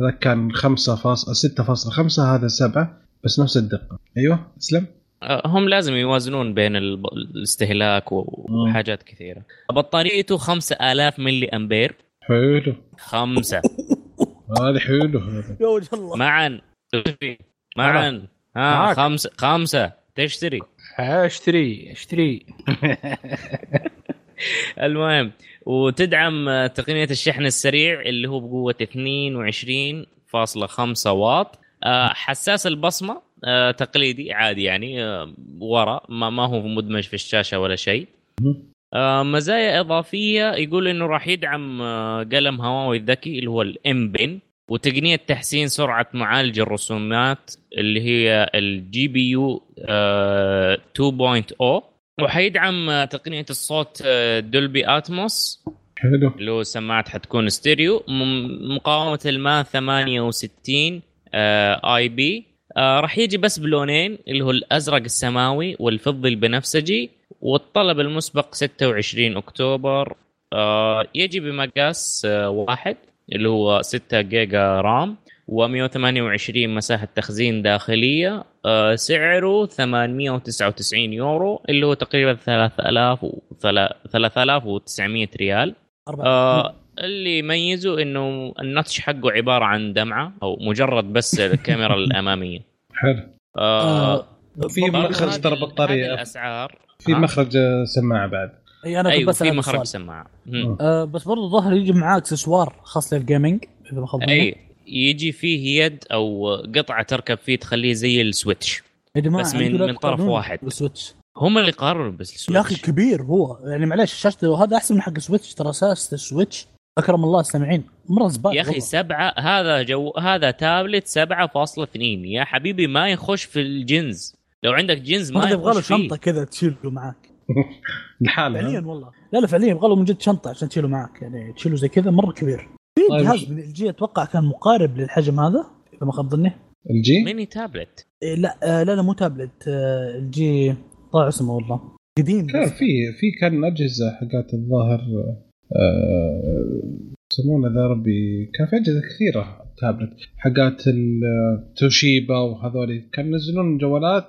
هذاك كان 5.6.5 هذا 7 بس نفس الدقة. أيوه أسلم. آه، هم لازم يوازنون بين الاستهلاك وحاجات كثيرة. بطاريته 5000 ملي أمبير. حلو. خمسة. [laughs] هذا حلو. هذا. يا وجه الله. معا. معا. ها خمسة خمسة. تشتري. اشتري اشتري. [laughs] المهم وتدعم تقنية الشحن السريع اللي هو بقوة 22.5 واط. آه، حساس البصمة آه تقليدي عادي يعني آه ورا ما, ما هو مدمج في الشاشة ولا شيء. مزايا إضافية يقول إنه راح يدعم قلم هواوي الذكي اللي هو ال M Pen وتقنية تحسين سرعة معالج الرسومات اللي هي ال GPU 2.0 وحيدعم آه، تقنية الصوت Dolby Atmos. حلو. اللي هو سماعات حتكون ستيريو. مقاومة الماء 68 IP. آه راح يجي بس بلونين اللي هو الأزرق السماوي والفضي البنفسجي والطلب المسبق 26 أكتوبر. آه يجي بمقاس آه واحد. اللي هو 6 جيجا RAM و128 مساحة تخزين داخلية. آه سعره 899 يورو اللي هو تقريبا 3000 و 3900 ريال. آه اللي يميزه إنه ال notch حقه عبارة عن دمعة أو مجرد بس [laughs] الكاميرا الأمامية. حلو. آه, آه في مخرج ترى بطارية. الأسعار. في مخرج سماعة بعد. إي أنا أيوة بس في مخرج سماعه آه بس برضه ظهر يجي معاه اكسسوار خاص لل gaming إذا ما أي يجي فيه يد أو قطعة تركب فيه تخليه زي ال Switch. بس من من طرف واحد. ال Switch هم اللي قرروا بس ال Switch يا أخي كبير هو. يعني معلش شاشته هذا أحسن من حق ال Switch. ترى أساس ال Switch أكرم الله السامعين. مرة زباله يا أخي سبعة هذا جو هذا تابلت 7.2 يا حبيبي ما يخش في الجنز. لو عندك جنز ما يبغى له شنطة كذا تشيله معك [laughs] لحاله فعليا والله. لا لا فعليا. يبغى له من جد شنطة عشان تشيله معك يعني تشيله زي كذا مرة كبير. في طيب. جهاز من LG أتوقع كان مقارب للحجم هذا إذا ما خاب ظني. LG mini tablet. إيه لا آه لا لا مو تابلت. آه الجي طلع اسمه والله. قديم كان في في كان أجهزة حقات الظاهر آه يسمونه ذا ربي. كان في أجهزة كثيرة تابلت. حقات التوشيبا وهذول كانوا ينزلون جوالات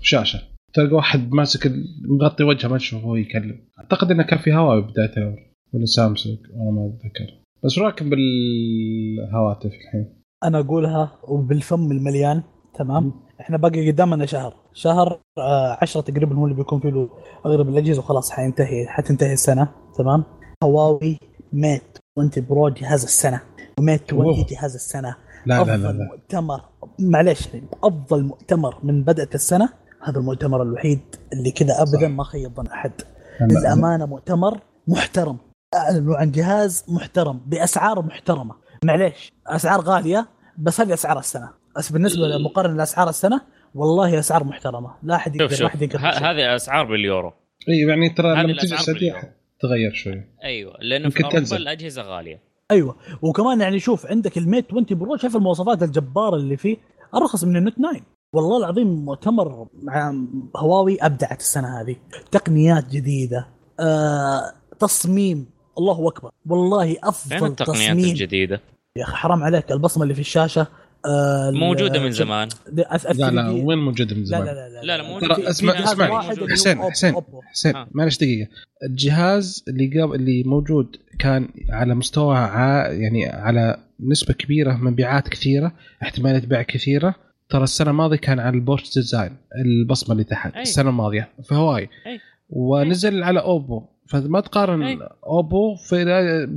وشاشة. تلقى واحد ماسك مغطي وجهه ما تشوفه وهو يكلم. أعتقد إنه كان في هواوي بدايه الامر ولا سامسونج أنا ما أتذكر. بس راكب بالهواتف الحين؟ أنا أقولها وبالفم المليان تمام؟ إحنا باقي قدامنا شهر. شهر آه عشرة تقريبا هو اللي بيكون فيه أغلب الأجهزة وخلاص حينتهي حتنتهي السنة تمام؟ هواوي ميت 20 برو جهاز السنة. وميت 20 جهاز السنة. لا افضل لا لا لا. مؤتمر. معليش أفضل مؤتمر من بدات السنة هذا المؤتمر الوحيد اللي كذا ابدا ما خيب ظن احد للأمانة مؤتمر محترم. أعلنوا عن جهاز محترم بأسعار محترمة. معليش أسعار غالية بس هذه أسعار السنة. بس بالنسبة لمقارنة لاسعار السنة والله أسعار محترمة. لا أحد يقدر واحد يقدر هذه أسعار باليورو. إي يعني ترى لما تجي السعودية تغير شوي. أيوه لأنه في أوروبا تنزل. الأجهزة غالية. أيوه. وكمان يعني شوف عندك ال Mate 20 Pro شايف المواصفات الجبارة اللي فيه؟ ارخص من ال Note 9 والله العظيم مؤتمر مع هواوي أبدعت السنة هذه. تقنيات جديدة. آه، تصميم. الله أكبر. والله أفضل التقنيات تصميم. الجديدة؟ يا أخي حرام عليك. البصمة اللي في الشاشة آه موجودة من زمان. لا لا وين موجودة من زمان؟ لا لا لا لا, لا, لا, لا اسمع اسمع. حسين حسين حسين معلش دقيقة. الجهاز اللي قبل اللي موجود كان على مستوى ع... يعني على نسبة كبيرة مبيعات كثيرة احتماليه بيع كثيرة. ترى السنة الماضية كان على ال Porsche Design البصمة اللي تحت أي. السنة الماضية في هواوي أي. ونزل أي. على أوبو فما تقارن أي. أوبو في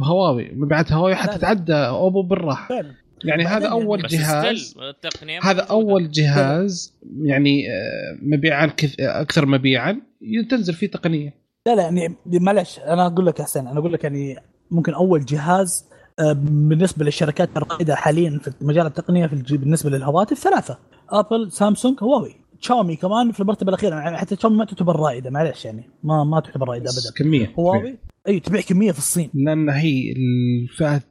هواوي مبيعات هواوي حتى تعدى أوبو بالراحة يعني هذا أول جهاز هذا أول جهاز يعني آه، مبيعا أكثر مبيعا تنزل فيه تقنية لا لا يعني معلش أنا أقول لك أحسن أنا أقول لك يعني ممكن أول جهاز بالنسبة للشركات الرائدة حاليا في مجال التقنيه في بالنسبة للهواتف ثلاثة. ابل سامسونج هواوي تشاومي كمان في المرتبة الأخيرة يعني حتى تشاومي ما تعتبر رائدة معلش يعني ما ما تعتبر رائدة ابدا. كمية هواوي اي تبيع كمية في الصين. لأن هي الفئه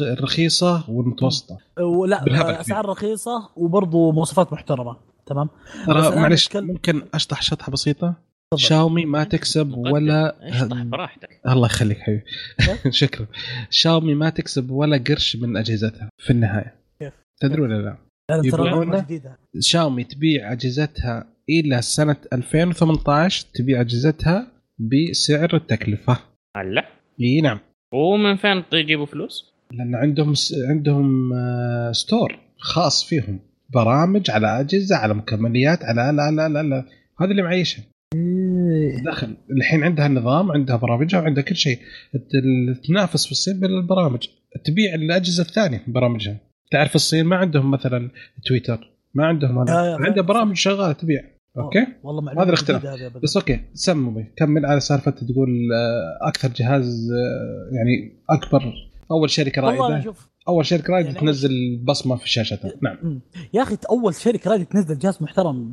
الرخيصة والمتوسطة. ولا أسعار رخيصة وبرضه مواصفات محترمة تمام؟ معلش ممكن أشطح شطحة بسيطة؟ شاومي ما تكسب ولا اشطح براحتك الله يخليك حبيبي. [laughs] شكرا. شاومي ما تكسب ولا قرش من أجهزتها في النهاية. كيف؟ تدري ولا لا؟ يبيعون شاومي تبيع أجهزتها إلى سنة 2018 تبيع أجهزتها بسعر التكلفة. هلا؟ إي نعم. ومن فين يجيبوا فلوس؟ لأن عندهم س... عندهم ستور خاص فيهم. برامج على أجهزة على مكمليات على لا لا لا لا هذا اللي معيشها إيه. دخل الحين عندها النظام عندها برامجها وعندها كل شيء. تنافس في الصين بالبرامج تبيع الأجهزة الثانية برامجها. تعرف الصين ما عندهم مثلا تويتر ما عندهم هذا آه عنده برامج شغالة تبيع. أوكي؟ والله هذا الاختلاف. بس أوكي سمي. كمل على سالفة تقول آه، أكثر جهاز آه، يعني أكبر. أول شركة رائدة. أول شركة رائدة يعني تنزل بصمة في شاشتها. نعم. يا أخي أول شركة رائدة تنزل جهاز محترم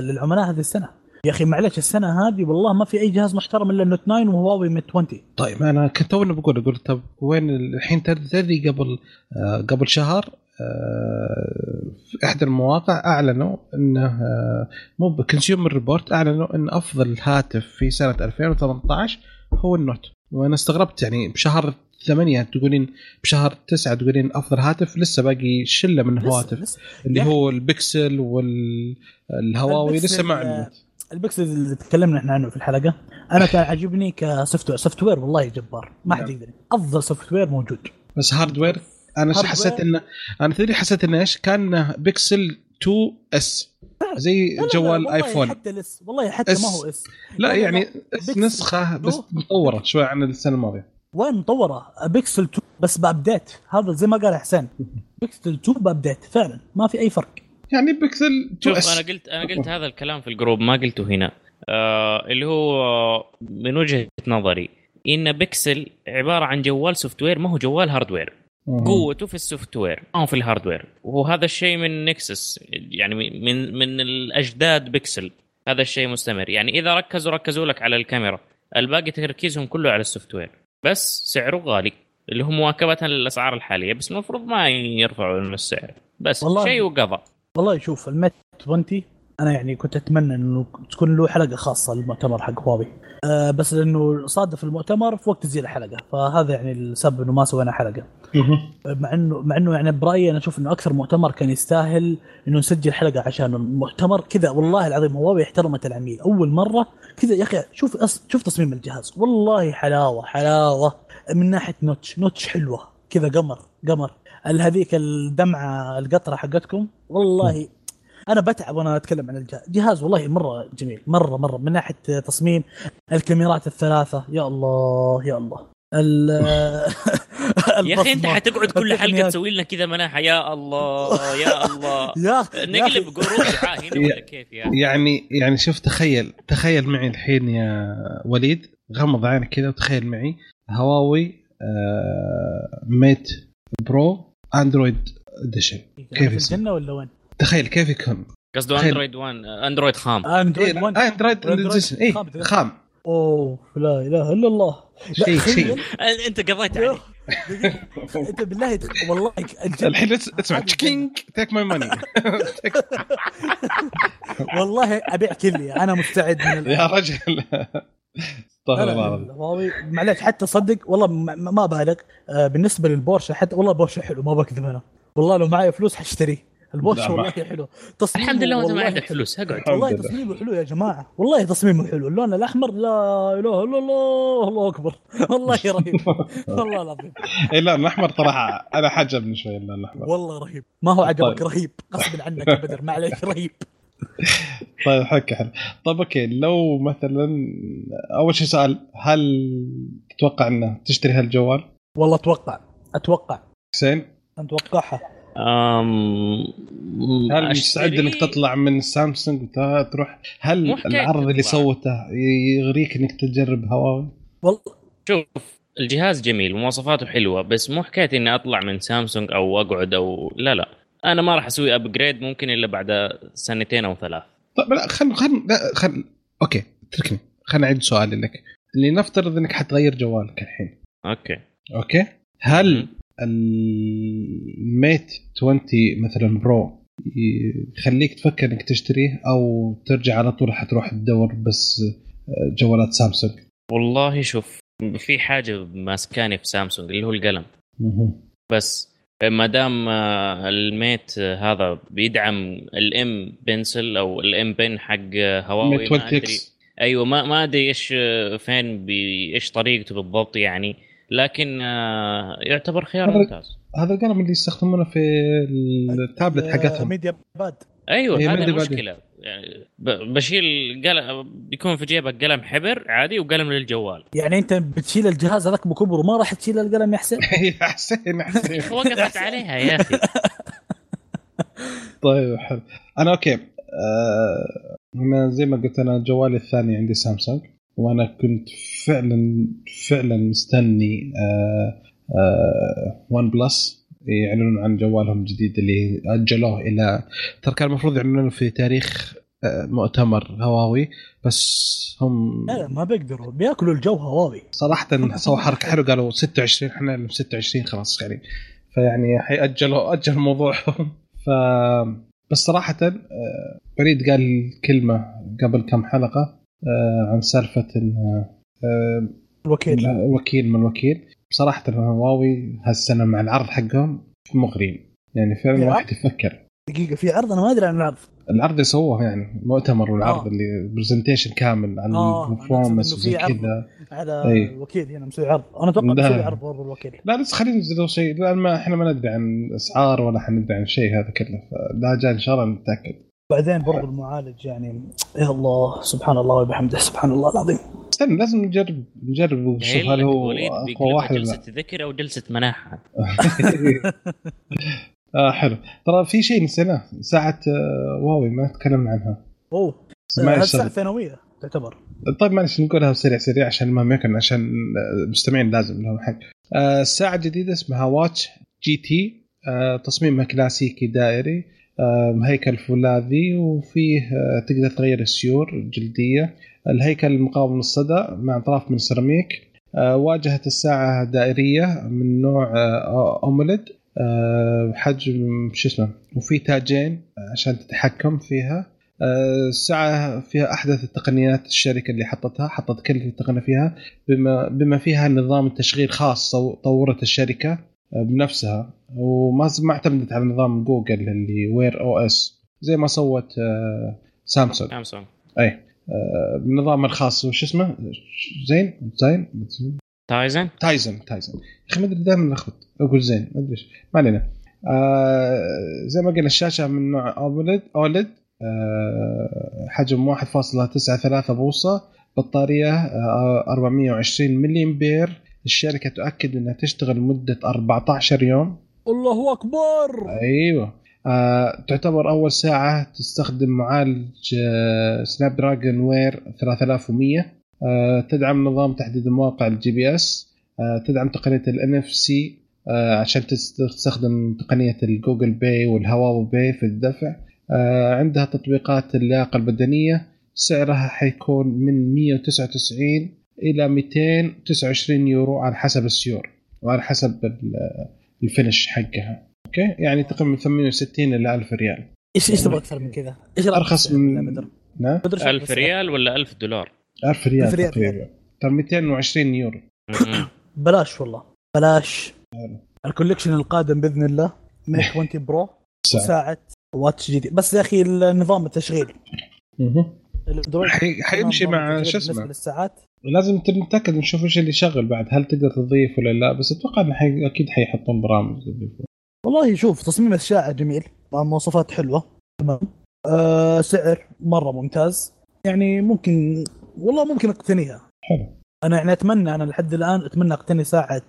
للعملاء هذه السنة. يا أخي معلش السنة هذه والله ما في أي جهاز محترم إلا ال Note 9 وهواوي Mate 20 طيب أنا كنت توني بقول أقول طب وين الحين تدري قبل آه قبل شهر آه في إحدى المواقع أعلنوا إنه آه مو ب Consumer Report أعلنوا إن أفضل هاتف في سنة 2018 هو ال Note وأنا استغربت يعني بشهر ثمانية تقولين بشهر تسعة تقولين أفضل هاتف لسه باقي شلة من الهواتف اللي هو البكسل والهواوي لسه ما عندنا البكسل اللي تكلمنا إحنا عنه في الحلقة أنا كان عاجبني ك software software والله جبار ما حد نعم. يقدر أفضل software موجود. بس hardware أنا hard حسيت انه أنا تدري حسيت إنه إيش؟ كان بيكسل 2 S زي لا جوال لا ايفون حتى لس والله حتى ما هو S لا يعني S نسخة بس مطورة شوي عن السنة الماضية. وين مطورة؟ بيكسل 2 بس ب update. هذا زي ما قال حسين. [laughs] بيكسل 2 ب update فعلا ما في أي فرق. يعني بيكسل شوف أنا قلت أنا قلت هذا الكلام في ال group ما قلته هنا. آه اللي هو من وجهة نظري إن بيكسل عبارة عن جوال software ما هو جوال hardware قوته في ال software ما هو في ال hardware وهذا الشيء من Nexus يعني من من الأجداد بيكسل. هذا الشيء مستمر. يعني إذا ركزوا ركزوا لك على الكاميرا. الباقي تركيزهم كله على ال software بس سعره غالي اللي هو مواكبه للأسعار الحالية. بس المفروض ما يرفعوا من السعر. بس شيء وقضى. والله شوف الميت 20 أنا يعني كنت أتمنى إنه تكون له حلقة خاصة للمؤتمر حق هواوي. أه بس لأنه صادف المؤتمر في وقت تسجيل الحلقة فهذا يعني السبب إنه ما سوينا حلقة. مع انه مع إنه يعني برأيي أنا أشوف إنه أكثر مؤتمر كان يستاهل إنه نسجل حلقة عشان المؤتمر كذا والله العظيم هواوي احترمت العميل. أول مرة كذا يا أخي شوف أص... شوف تصميم الجهاز. والله حلاوة حلاوة. من ناحية نوتش نوتش حلوة. كذا قمر قمر. هذيك الدمعة القطرة حقتكم والله أنا بتعب وأنا أتكلم عن الجهاز. جهاز والله مرة جميل مرة مرة. من ناحية تصميم الكاميرات الثلاثة يا الله يا الله. [laughs] يا أخي أنت حتقعد كل حلقة تسوي لنا كذا مناحة. يا الله يا [laughs] الله. يا نقلب قروب هنا ولا كيف يا يعني يعني شوف تخيل تخيل معي الحين يا وليد. غمض عينك كذا وتخيل معي هواوي آه Mate Pro Android edition كيف يصير؟ الجنة ولا وين؟ تخيل كيف يكون. قصده Android 1 Android خام. Android 1 إيه Android اي خام. أوه لا إله إلا الله. شيء شيء. [laughs] أنت قضيت عليه أنت بالله والله الحين اسمع shut up and take my money والله أبيع كلي أنا مستعد من يا رجل. [laughs] والله معلش حتى صدق والله ما بالغ. آه، بالنسبة للبورشة حتى والله بورشة حلو ما بكذب أنا. والله لو معي فلوس حشتريه البورشة والله حلو. تصميم الحمد لله انت ما عندك فلوس اقعد والله تصميمه حلو يا جماعة. والله تصميمه حلو. اللون الأحمر لا إله إلا الله الله أكبر. [laughs] والله رهيب. [laughs] والله العظيم. اي لا الأحمر صراحة أنا حجبني شوي اللون الأحمر. والله رهيب. ما هو عجبك طيب. رهيب. غصب عنك يا بدر معلش رهيب. [laughs] طيب حكي حلو طيب أوكي. لو مثلا أول شيء سؤال هل تتوقع إنه تشتري هالجوال؟ والله أتوقع. أتوقع. حسين؟ أتوقعها. أم... هل مستعد إنك تطلع من سامسونج وتروح هل العرض اللي سوته يغريك إنك تجرب هواوي؟ والله شوف الجهاز جميل ومواصفاته حلوة بس مو حكاية إني أطلع من سامسونج أو أقعد أو لا لا. أنا ما راح أسوي upgrade ممكن إلا بعد سنتين أو ثلاث. طيب لا خل خل لا خل أوكي اتركني خليني أعيد سؤالي لك. لنفترض إنك حتغير جوالك الحين. أوكي. أوكي؟ هل ال Mate 20 مثلا Pro يخليك تفكر إنك تشتريه أو ترجع على طول حتروح تدور بس آه، جوالات سامسونج؟ والله شوف في حاجة ماسكاني في سامسونج اللي هو القلم. بس ما دام آه، ال Mate هذا بيدعم ال M Pencil أو ال M Pen حق هواوي ما أدري. أيوه ما ما أدري إيش آه، فين بي إيش طريقته بالضبط يعني. لكن آه، يعتبر خيار ممتاز. هذا القلم اللي يستخدمونه في التابلت حقتهم. MediaPad. أيوه هذا المشكلة يعني بشيل قلم بيكون في جيبك قلم حبر عادي وقلم للجوال. يعني أنت بتشيل الجهاز هذاك بكبره ما راح تشيل القلم يا حسين؟ [laughs] يا حسين حسين. [laughs] وقفت عليها يا أخي. [laughs] طيب حلو. أنا أوكي. آه زي ما قلت أنا جوالي الثاني عندي سامسونج وأنا كنت فعلا فعلا مستني آه آه ون بلس يعلنون عن جوالهم الجديد اللي أجلوه إلى ترى كان المفروض يعلنون في تاريخ آه، مؤتمر هواوي بس هم لا ما بيقدروا. بياكلوا الجو هواوي. صراحة سووا حركة حلوة قالوا 26 إحنا 26 خلاص يعني. فيعني حيأجلوا أجل موضوعهم. ف بس صراحة بريد آه، قال كلمة قبل كم حلقة آه، عن سالفة إن الوكيل. الوكيل من الوكيل. بصراحة هواوي هالسنة مع العرض حقهم مغرين يعني فعلا الواحد يفكر دقيقة في عرض؟ أنا ما أدري عن العرض. العرض اللي سووه يعني مؤتمر والعرض آه. اللي presentation كامل عن آه. ال performance وزي كذا. على أي. الوكيل هنا مسوي عرض. أنا أتوقع مسوي عرض برضه الوكيل. لا بس خلينا ننزل شيء. لأن ما إحنا ما ندري عن اسعار ولا حندري عن شيء هذا كله. فلا جاي إن شاء الله نتأكد. بعدين برضه المعالج يعني يا الله سبحان الله وبحمده سبحان الله العظيم. استنى لازم نجرب نجرب ونشوف هل هو أقوى واحد جلسة ذكر أو جلسة مناحة. [laughs] آه حلو. ترى في شيء نسيناه ساعة آه واوي ما تكلمنا عنها. أوه هذه ساعة ثانوية تعتبر. طيب معلش نقولها سريع سريع عشان ما يكون عشان المستمعين لازم لهم حق. آه الساعة الجديده اسمها واتش GT آه تصميمها كلاسيكي دائري. آه هيكل فولاذي وفيه آه تقدر تغير السيور الجلدية. الهيكل مقاوم للصدى مع اطراف من سيراميك. آه واجهة الساعة دائرية من نوع آه AMOLED آه حجم شو اسمه وفي تاجين عشان تتحكم فيها. آه الساعة فيها أحدث التقنيات الشركة اللي حطتها حطت كل التقنية فيها. بما, بما فيها نظام التشغيل خاص طورت الشركة. آه بنفسها. وما ما اعتمدت على نظام جوجل اللي Wear OS زي ما سوت آه سامسونج. سامسونج. أي بالنظام الخاص وش اسمه؟ زين؟ زين؟ Tizen؟ Tizen Tizen. يا أخي ما أدري دائما لخبط أقول زين ما أدري ما علينا. آه زي ما قلنا الشاشة من نوع OLED OLED آه حجم 1.93 بوصة بطارية آه 420 ملي امبير الشركة تؤكد إنها تشتغل لمدة 14 يوم. الله أكبر. أيوه. آه، تعتبر أول ساعة تستخدم معالج آه، Snapdragon Wear 3100 آه، تدعم نظام تحديد المواقع ال GPS آه، تدعم تقنية ال NFC عشان تستخدم تقنية ال Google Pay وال Huawei Pay في الدفع. آه، عندها تطبيقات اللياقة البدنية. سعرها حيكون من 199 إلى 229 يورو على حسب السيور وعلى حسب ال finish حقها. OK؟ يعني تقريبا من 860 إلى 1000 ريال. إيش إيش تبغى أكثر من كذا؟ إيش أرخص من نعم؟ 1000 ريال ولا 1000 دولار؟ 1000 ريال 1000 ريال. تقريبا. ترى 220 يورو. بلاش والله. بلاش. ال collection القادم بإذن الله. [laughs] Mate 20 Pro. ساعة. watch جديد بس يا أخي النظام التشغيل. حيمشي مع شو اسمه؟ للساعات لازم نتأكد نشوف إيش اللي يشغل بعد هل تقدر تضيف ولا لا بس أتوقع إنه حي... أكيد حيحطون برامج والله شوف تصميم الساعة جميل مواصفات حلوة تمام. أه سعر مرة ممتاز. يعني ممكن والله ممكن أقتنيها. حلو. أنا يعني أتمنى أنا لحد الآن أتمنى أقتني ساعة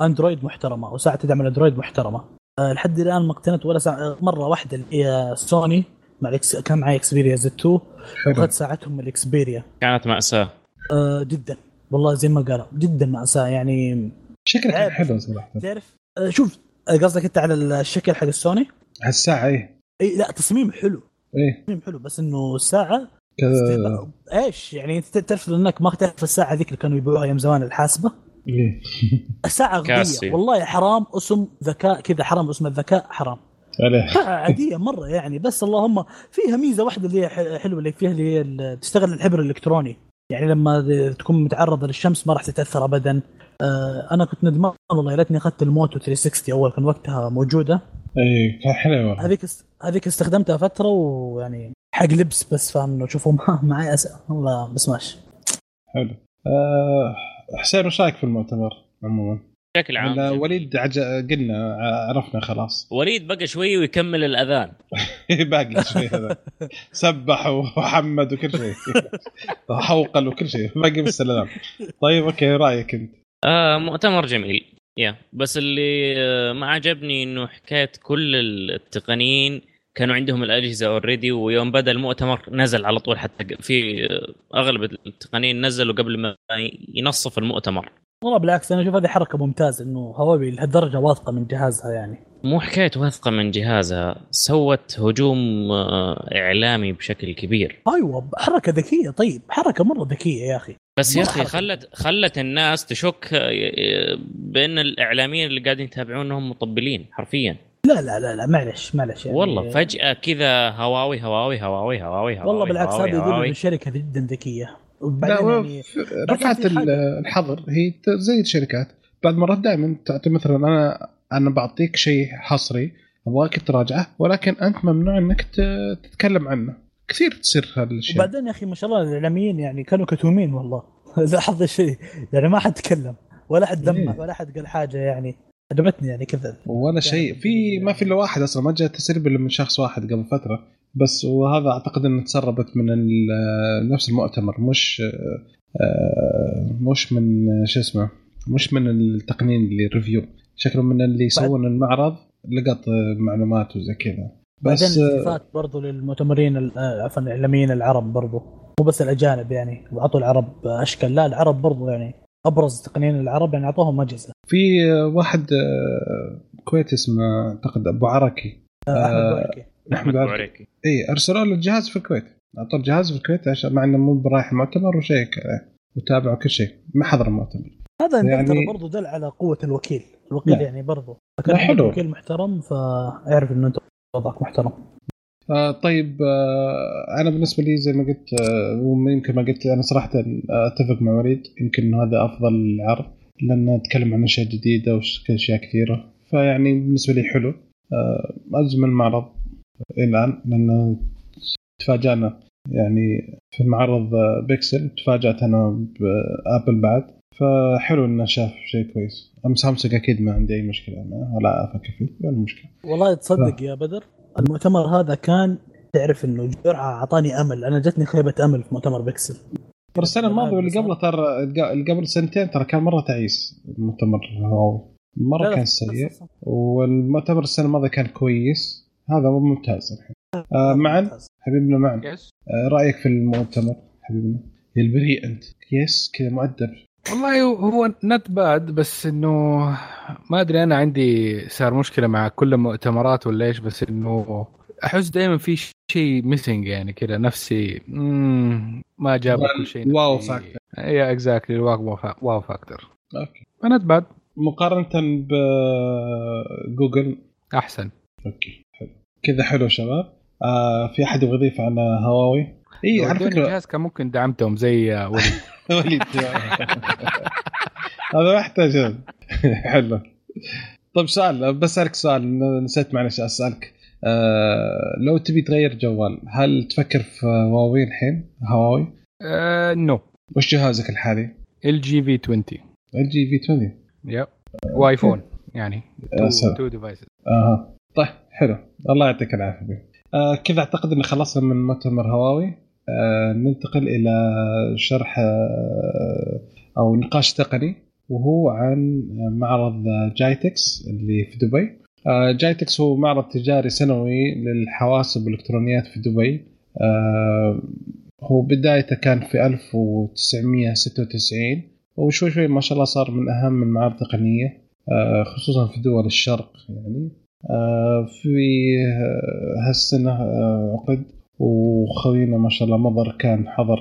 أندرويد محترمة أو ساعة تدعم الاندرويد محترمة. أه لحد الآن ما اقتنيت ولا ساعة مرة واحدة اللي هي سوني. مع الإكس... كان معي Xperia Z 2 اخذت ساعتهم ال Xperia كانت مأساة. آه جدا. والله زي ما قالوا جدا مأساة. يعني شكلها كان حلو صراحة. تعرف آه شوف قصدك أنت على الشكل حق السوني؟ على الساعة إيه. إي لا تصميم حلو. إيه. تصميم حلو بس إنه الساعة كذا إيش؟ يعني أنت تعرف إنك ما تعرف الساعة ذيك اللي كانوا يبيعوها أيام زمان الحاسبة؟ إيه. [laughs] الساعة غبية. والله حرام اسم ذكاء كذا حرام اسم الذكاء حرام. [laughs] عادية مرة يعني بس اللهم فيها ميزة واحدة اللي هي حلوة اللي فيها اللي هي تشتغل الحبر الإلكتروني. يعني لما تكون متعرضة للشمس ما راح تتأثر ابدا. آه أنا كنت ندمان والله يا ليتني أخذت الموتو 360 أول كان وقتها موجودة. إي كان حلوة هذيك هذيك استخدمتها فترة ويعني حق لبس بس فاهم إنه شوفوا [laughs] معي أس... والله بس ماشي حلو. أه حسين وش رأيك في المؤتمر عموما؟ بشكل عام. وليد عج... قلنا عرفنا خلاص. [laughs] وليد بقى شوي ويكمل الأذان. [laughs] باقي شوي هذا. سبح وحمد وكل شيء. [laughs] حوقل وكل شيء. باقي بس الأذان. طيب أوكي رأيك أنت؟ آه مؤتمر جميل. يا. بس اللي آه، ما عجبني إنه حكايه كل التقنيين كانوا عندهم الأجهزة اوريدي ويوم بدأ المؤتمر نزل على طول حتى في آه، أغلب التقنيين نزلوا قبل ما ينصف المؤتمر. والله بالعكس أنا أشوف هذه حركة ممتازة إنه هواوي لهالدرجة واثقة من جهازها يعني. مو حكاية واثقة من جهازها سوت هجوم آه، إعلامي بشكل كبير. أيوه حركة ذكية طيب حركة مرة ذكية يا أخي. بس يا أخي خلت خلت الناس تشك آه، بأن الإعلاميين اللي قاعدين يتابعونهم مطبلين حرفيا. لا لا لا لا معلش معلش يعني. والله فجأة كذا هواوي هواوي هواوي هواوي هواوي والله بالعكس هذا يدل ان الشركة جدا ذكيه يعني رفعت الحظر هي زي الشركات. بعد مرات دائما تعطي مثلا أنا أنا بعطيك شيء حصري أبغاك تراجعه ولكن أنت ممنوع إنك تتكلم عنه. كثير تصير هذا الاشياء وبعدين يا أخي ما شاء الله الإعلاميين يعني كانوا كتومين والله. [laughs] لاحظت الشيء يعني ما حد تكلم ولا حد لمح ولا حد قال حاجة يعني عجبتني يعني كذا. ولا يعني شيء. في ما في إلا واحد أصلا ما جاء تسريب الا من شخص واحد قبل فترة. بس وهذا أعتقد إنه تسربت من نفس المؤتمر مش آه، مش من شو اسمه مش من التقنيين اللي ريفيو شكله من اللي يسوون المعرض لقط معلومات وزي كذا. بس بعدين برضو للمؤتمرين عفوا الإعلاميين العرب برضو. مو بس الأجانب يعني اعطوا العرب أشكال. لا العرب برضو يعني أبرز تقنيين العرب يعني أعطوهم أجهزة. في واحد آه، كويتي اسمه أعتقد أبو عركي. أحمد عركي. احمد عركي اي أرسلوا له الجهاز في الكويت. اعطوا الجهاز في الكويت عشان مع إنه مو برايح المؤتمر وشيك وتابعوا كل شيء. ما حضر المؤتمر. هذا يعني برضه دل على قوة الوكيل. الوكيل لا. يعني برضه كان حلو. وكيل محترم فاعرف إنه أنت وضعك محترم. آه طيب آه أنا بالنسبة لي زي ما قلت آه يمكن ما قلت أنا صراحة أتفق مع وليد. يمكن هذا أفضل عرض لأن نتكلم عن أشياء جديدة واشياء كثيرة. فيعني بالنسبة لي حلو. آه اجمل معرض الان لأن تفاجأنا. يعني في معرض بيكسل تفاجأت أنا بآبل بعد فحلو إنه شاف شيء كويس. أم سامسونج أكيد ما عندي أي مشكلة معه ولا أفكر فيه ولا مشكلة. والله تصدق ف... يا بدر المؤتمر هذا كان تعرف إنه جرعة أعطاني أمل. أنا جتني خيبة أمل في مؤتمر بيكسل. ترى السنة الماضية واللي قبله ترى اللي قبل سنتين ترى كان مرة تعيس المؤتمر هواوي مرة كان سيء. والمؤتمر السنة الماضية كان كويس. هذا ممتاز الحين. آه معا حبيبنا معا آه رأيك في المؤتمر؟ حبيبنا. البريء أنت. yes كذا مؤدب. والله هو not bad بس إنه ما أدري أنا عندي صار مشكلة مع كل المؤتمرات ولا إيش بس إنه أحس دائما في شيء missing يعني كذا نفسي ما جاب كل شيء. wow factor yeah exactly wow factor OK. ف not bad مقارنة بجوجل أحسن. OK. كذا حلو شباب. آه في أحد يبغى يضيف على هواوي؟ إي على فكرة. الجهاز كان ممكن دعمتهم زي وليد. [laughs] وليد هذا ما يحتاج [laughs] حلو. طيب سؤال بسالك سؤال نسيت معلش أسألك. آه لو تبي تغير جوال هل تفكر في هواوي الحين؟ هواوي؟ آه no. وش جهازك الحالي؟ LG V 20 LG V 20 yep و iPhone [laughs] يعني two devices أها. طيب. حلو. الله يعطيك العافية آه كذا أعتقد ان خلصنا من مؤتمر هواوي؟ آه ننتقل إلى شرح آه أو نقاش تقني وهو عن معرض جايتكس اللي في دبي. آه جايتكس هو معرض تجاري سنوي للحواسب والالكترونيات في دبي. آه هو بدايته كان في 1996 وشوي شوي ما شاء الله صار من أهم المعارض التقنية آه خصوصا في دول الشرق يعني. في هالسنة آه، عقد وخوينا ما شاء الله مضر كان حضر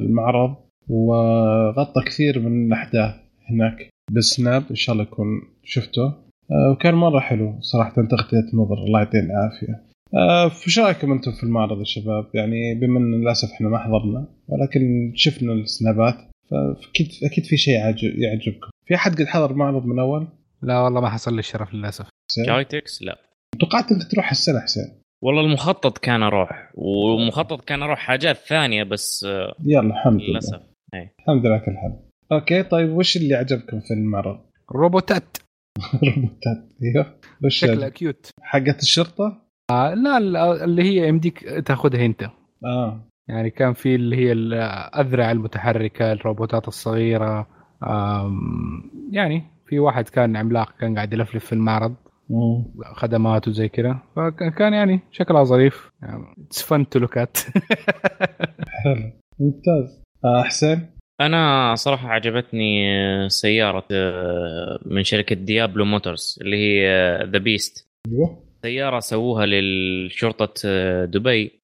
المعرض وغطى كثير من الأحداث هناك بالسناب إن شاء الله يكون شفته آه، وكان مرة حلو صراحة تغطية مضر الله يعطيه العافية فش رأيكم أنتم في المعرض يا شباب؟ يعني بما إن للأسف إحنا ما حضرنا ولكن شفنا السنابات فأكيد أكيد في شيء يعجبكم. في أحد قد حضر معرض من أول؟ لا والله ما حصل لي الشرف للأسف. جايتكس لا. توقعت انك تروح السنة حسين. والله المخطط كان أروح ومخطط كان أروح حاجات ثانية بس يلا الحمد لله. للأسف. الحمد لله كل حال. OK طيب وش اللي عجبكم في المعرض؟ [laughs] روبوتات. روبوتات أيوه. وش شكلها cute حقت الشرطة؟ آه لا اللي هي يمديك تاخذها أنت. آه. يعني كان في اللي هي الأذرع المتحركة الروبوتات الصغيرة. يعني في واحد كان عملاق كان قاعد يلفلف في المعرض. خدمات وزي كذا. فكان يعني شكلها ظريف. it's fun to look at حلو [laughs] ممتاز. آه، حسين؟ أنا صراحة عجبتني سيارة آه، من شركة W Motors اللي هي the Beast أيوه. سيارة سووها للشرطة آه، دبي.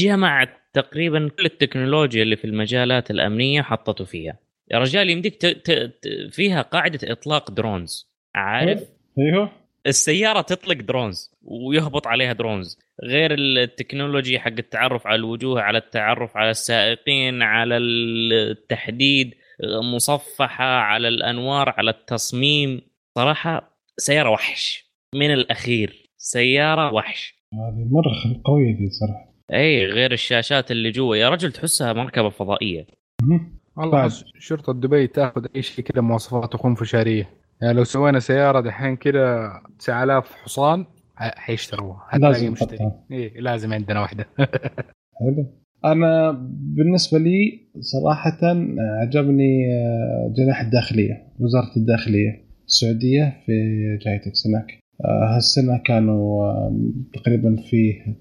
جمعت تقريبا كل التكنولوجيا اللي في المجالات الأمنية حطته فيها. يا رجال يمديك ت... ت... فيها قاعدة إطلاق drones. عارف؟ أيوه. السيارة تطلق drones ويهبط عليها drones غير ال technology حق التعرف على الوجوه على التعرف على السائقين على التحديد مصفحة على الأنوار على التصميم. صراحة سيارة وحش. من الأخير سيارة وحش. هذه مره قوية دي صراحة. اي غير الشاشات اللي جوا. يا رجل تحسها مركبة فضائية. والله شرطة دبي تأخذ أي شيء كذا مواصفات خنفشاريه يعني لو سوينا سيارة دحين كذا 9000 حصان حيشتروها. لازم مشتري. اي لازم عندنا واحدة. [laughs] حلو. أنا بالنسبة لي صراحة عجبني آه، جناح الداخلية وزارة الداخلية. السعودية في جايتكس هناك. آه، هالسنة كانوا آه، تقريبا فيه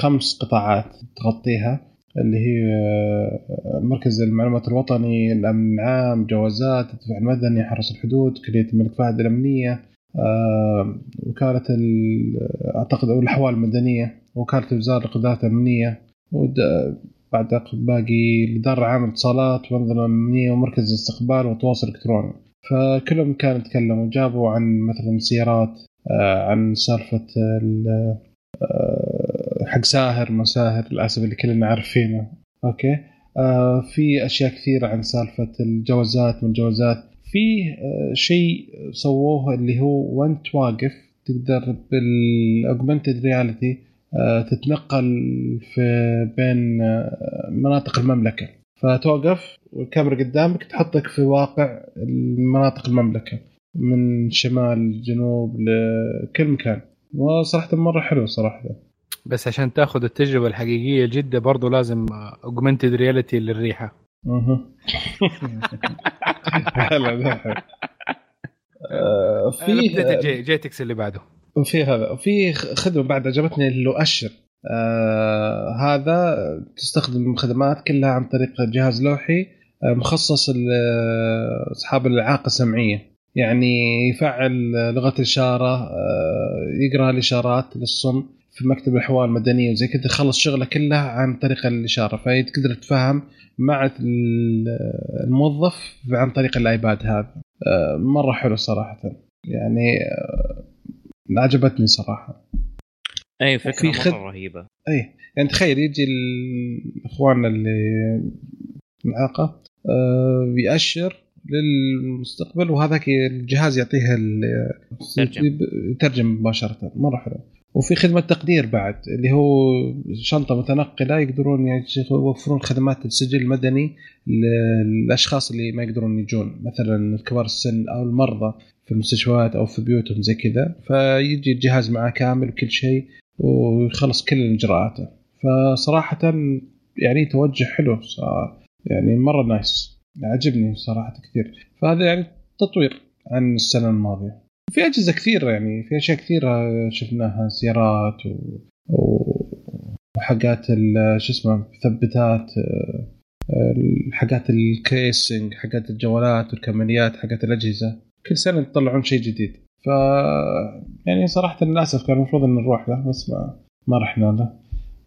خمس قطاعات تغطيها. اللي هي آه، مركز المعلومات الوطني الأمن العام جوازات الدفاع المدني حرس الحدود كلية الملك فهد الأمنية آه، وكاله أعتقد أو الأحوال المدنية وكاله وزارة القدرات الأمنية بعد باقي الإدارة العامة للاتصالات والانظمه الأمنية ومركز الاستقبال والتواصل الإلكتروني. فكلهم كانوا يتكلموا جابوا عن مثلا سيارات آه، عن سالفة حق ساهر مساهر للأسف اللي كلنا عارفينه. أوكي؟ آه في أشياء كثيرة عن سالفة الجوازات من الجوازات. في آه شيء سووه اللي هو وانت واقف تقدر بالاوجمانتد رياليتي آه تتنقل في بين آه مناطق المملكة. فتوقف والكاميرا قدامك تحطك في واقع مناطق المملكة من شمال جنوب لكل مكان. وصراحة مرة حلو صراحة. بس عشان تاخذ التجربة الحقيقية جدا برضو لازم augmented reality للريحة. أها في جيتكس اللي بعده. وفي هذا. وفي خدمة بعد عجبتني اللي هو أشر. آه هذا تستخدم خدمات كلها عن طريق جهاز لوحي آه مخصص لاصحاب الإعاقة السمعية. يعني يفعل لغة الإشارة آه يقرأ الإشارات للصم. في مكتب الاحوال المدنيه وزي كذا تخلص شغله كلها عن طريق الإشارة. فتقدر تتفاهم مع الموظف عن طريق الآيباد هذا. آه، مرة حلو صراحة. يعني آه، عجبتني صراحة. أي فكرة مرة خد... رهيبة. أي يعني تخيل يجي إخواننا اللي معاقه آه بيأشر للمستقبل وهذاك الجهاز يعطيها يترجم مباشرة. مرة حلو. وفي خدمة تقدير بعد اللي هو شنطة متنقلة يقدرون يوفرون خدمات السجل المدني للأشخاص اللي ما يقدرون يجون. مثلا كبار السن أو المرضى في المستشفيات أو في بيوتهم زي كذا. فيجي الجهاز معاه كامل وكل شيء ويخلص كل إجراءاته. فصراحه يعني توجه حلو يعني مرة نايس. عجبني صراحة كثير. فهذا يعني تطوير عن السنة الماضية. في أجهزة كثيرة يعني في أشياء كثيرة شفناها سيارات و... و... وحاجات شو اسمه مثبتات حاجات ال casing حاجات الجوالات والكماليات حاجات الأجهزة. كل سنة يطلعون شيء جديد. ف يعني صراحة للأسف كان المفروض إن نروح له بس ما ما رحنا له.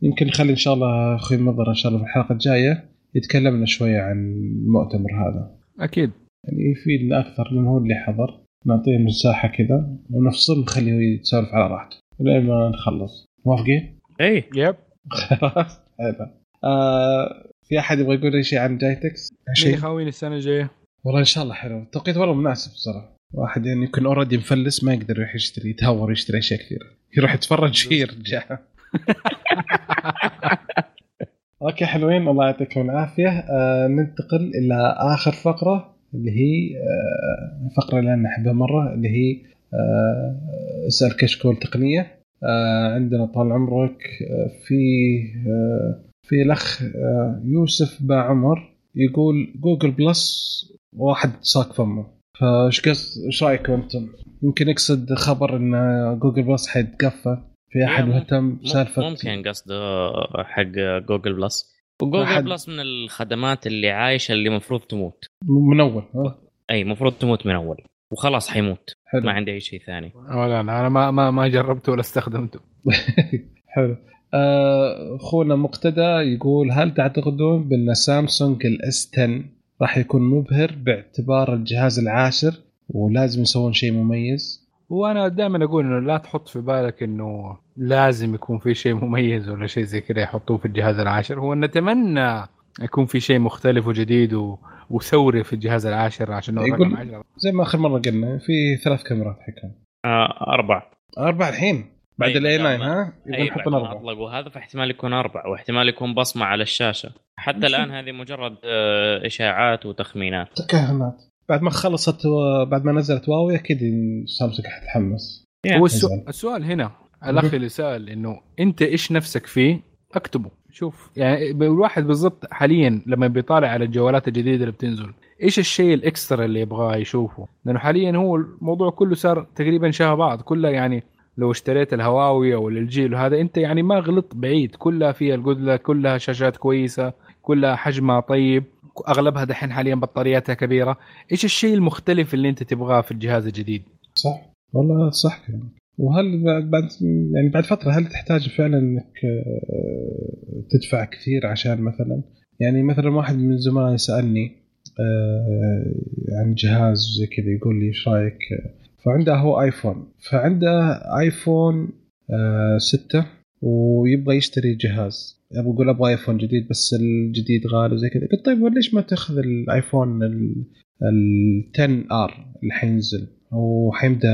يمكن نخلي إن شاء الله أخوي مضر إن شاء الله في الحلقة الجاية. يتكلم لنا شوية عن المؤتمر هذا. أكيد. يعني يفيدنا أكثر لأنه هو اللي حضر. نعطيه مساحة كذا. ونفصل نخليه يتسولف على راحته. لين ما نخلص. موافقين؟ اي yep خلاص. حلو. آه في أحد يبغى يقول اي شيء عن جايتكس؟ شيء؟ يخاويني السنة الجاية. والله إن شاء الله حلو. التوقيت والله مناسب صراحة. واحد يعني يكون already مفلس ما يقدر يروح يشتري يتهور يشتري أشياء كثيرة. يروح يتفرج فيه يرجع [laughs] okay حلوين. الله يعطيكم العافية. آه ننتقل إلى آخر فقرة اللي هي آه فقره اللي أنا أحبها مرة اللي هي آه أسأل كشكول تقنيه آه عندنا طال عمرك آه في آه في الأخ آه يوسف با عمر يقول Google Plus واحد صاك فمه. فايش قصد إيش رايكم أنتم؟ يمكن يقصد خبر إن Google Plus حيتقفل. في أحد مهتم بسالفه ممكن قصده حق Google Plus. و Google أحد... Plus من الخدمات اللي عايشة اللي المفروض تموت. من اول أي المفروض تموت من أول. وخلاص حيموت. حلو. ما عندي أي شيء ثاني. ولا أنا ما ما ما جربته ولا استخدمته. [laughs] حلو. آه، أخونا مقتدى يقول هل تعتقدون بأن سامسونج الاس 10 راح يكون مبهر باعتبار الجهاز العاشر ولازم يسوون شيء مميز؟ وأنا دائما أقول إنه لا تحط في بالك إنه لازم يكون في شيء مميز ولا شيء زي كذا يحطوه في الجهاز العاشر. هو نتمنى يكون في شيء مختلف وجديد و... وثوري في الجهاز العاشر عشان يقول زي ما آخر مرة قلنا في ثلاث كاميرات حكم. آه أربع أربع الحين؟ بعد الاي 9 ها؟ يقول يحطون أربع اطلقوا هذا فاحتمال يكون أربع واحتمال يكون بصمة على الشاشة. حتى الآن هذه مجرد آه، إشاعات وتخمينات. تكهنات. بعد ما خلصت و... بعد ما نزلت واوي أكيد سامسونج حتتحمس هو السؤال, السؤال هنا الاخ اللي سأل إنه أنت إيش نفسك فيه؟ اكتبه. شوف يعني الواحد بالضبط حاليا لما بيطالع على الجوالات الجديدة اللي بتنزل إيش الشيء الإكسترا اللي يبغاه يشوفه؟ لأنه حاليا هو الموضوع كله صار تقريبا شبه بعض. كلها يعني لو اشتريت الهواوي أو الجيل هذا أنت يعني ما غلطت بعيد. كلها فيها الجودله كلها شاشات كويسة كلها حجمها طيب. أغلبها دحين حاليا بطارياتها كبيرة. إيش الشيء المختلف اللي أنت تبغاه في الجهاز الجديد؟ صح. والله صح. وهل بعد يعني بعد فترة هل تحتاج فعلا إنك آه، تدفع كثير عشان مثلا؟ يعني مثلا واحد من زملائي سالني آه، عن جهاز زي كذا يقول لي إيش رأيك؟ فعنده هو آيفون. فعنده آيفون آه، ستة ويبغى يشتري جهاز. أبغى أقول أبغى ايفون جديد بس الجديد غالي وزي كذا. قلت طيب ليش ما تأخذ الايفون ال 10 R اللي حينزل وحيبدا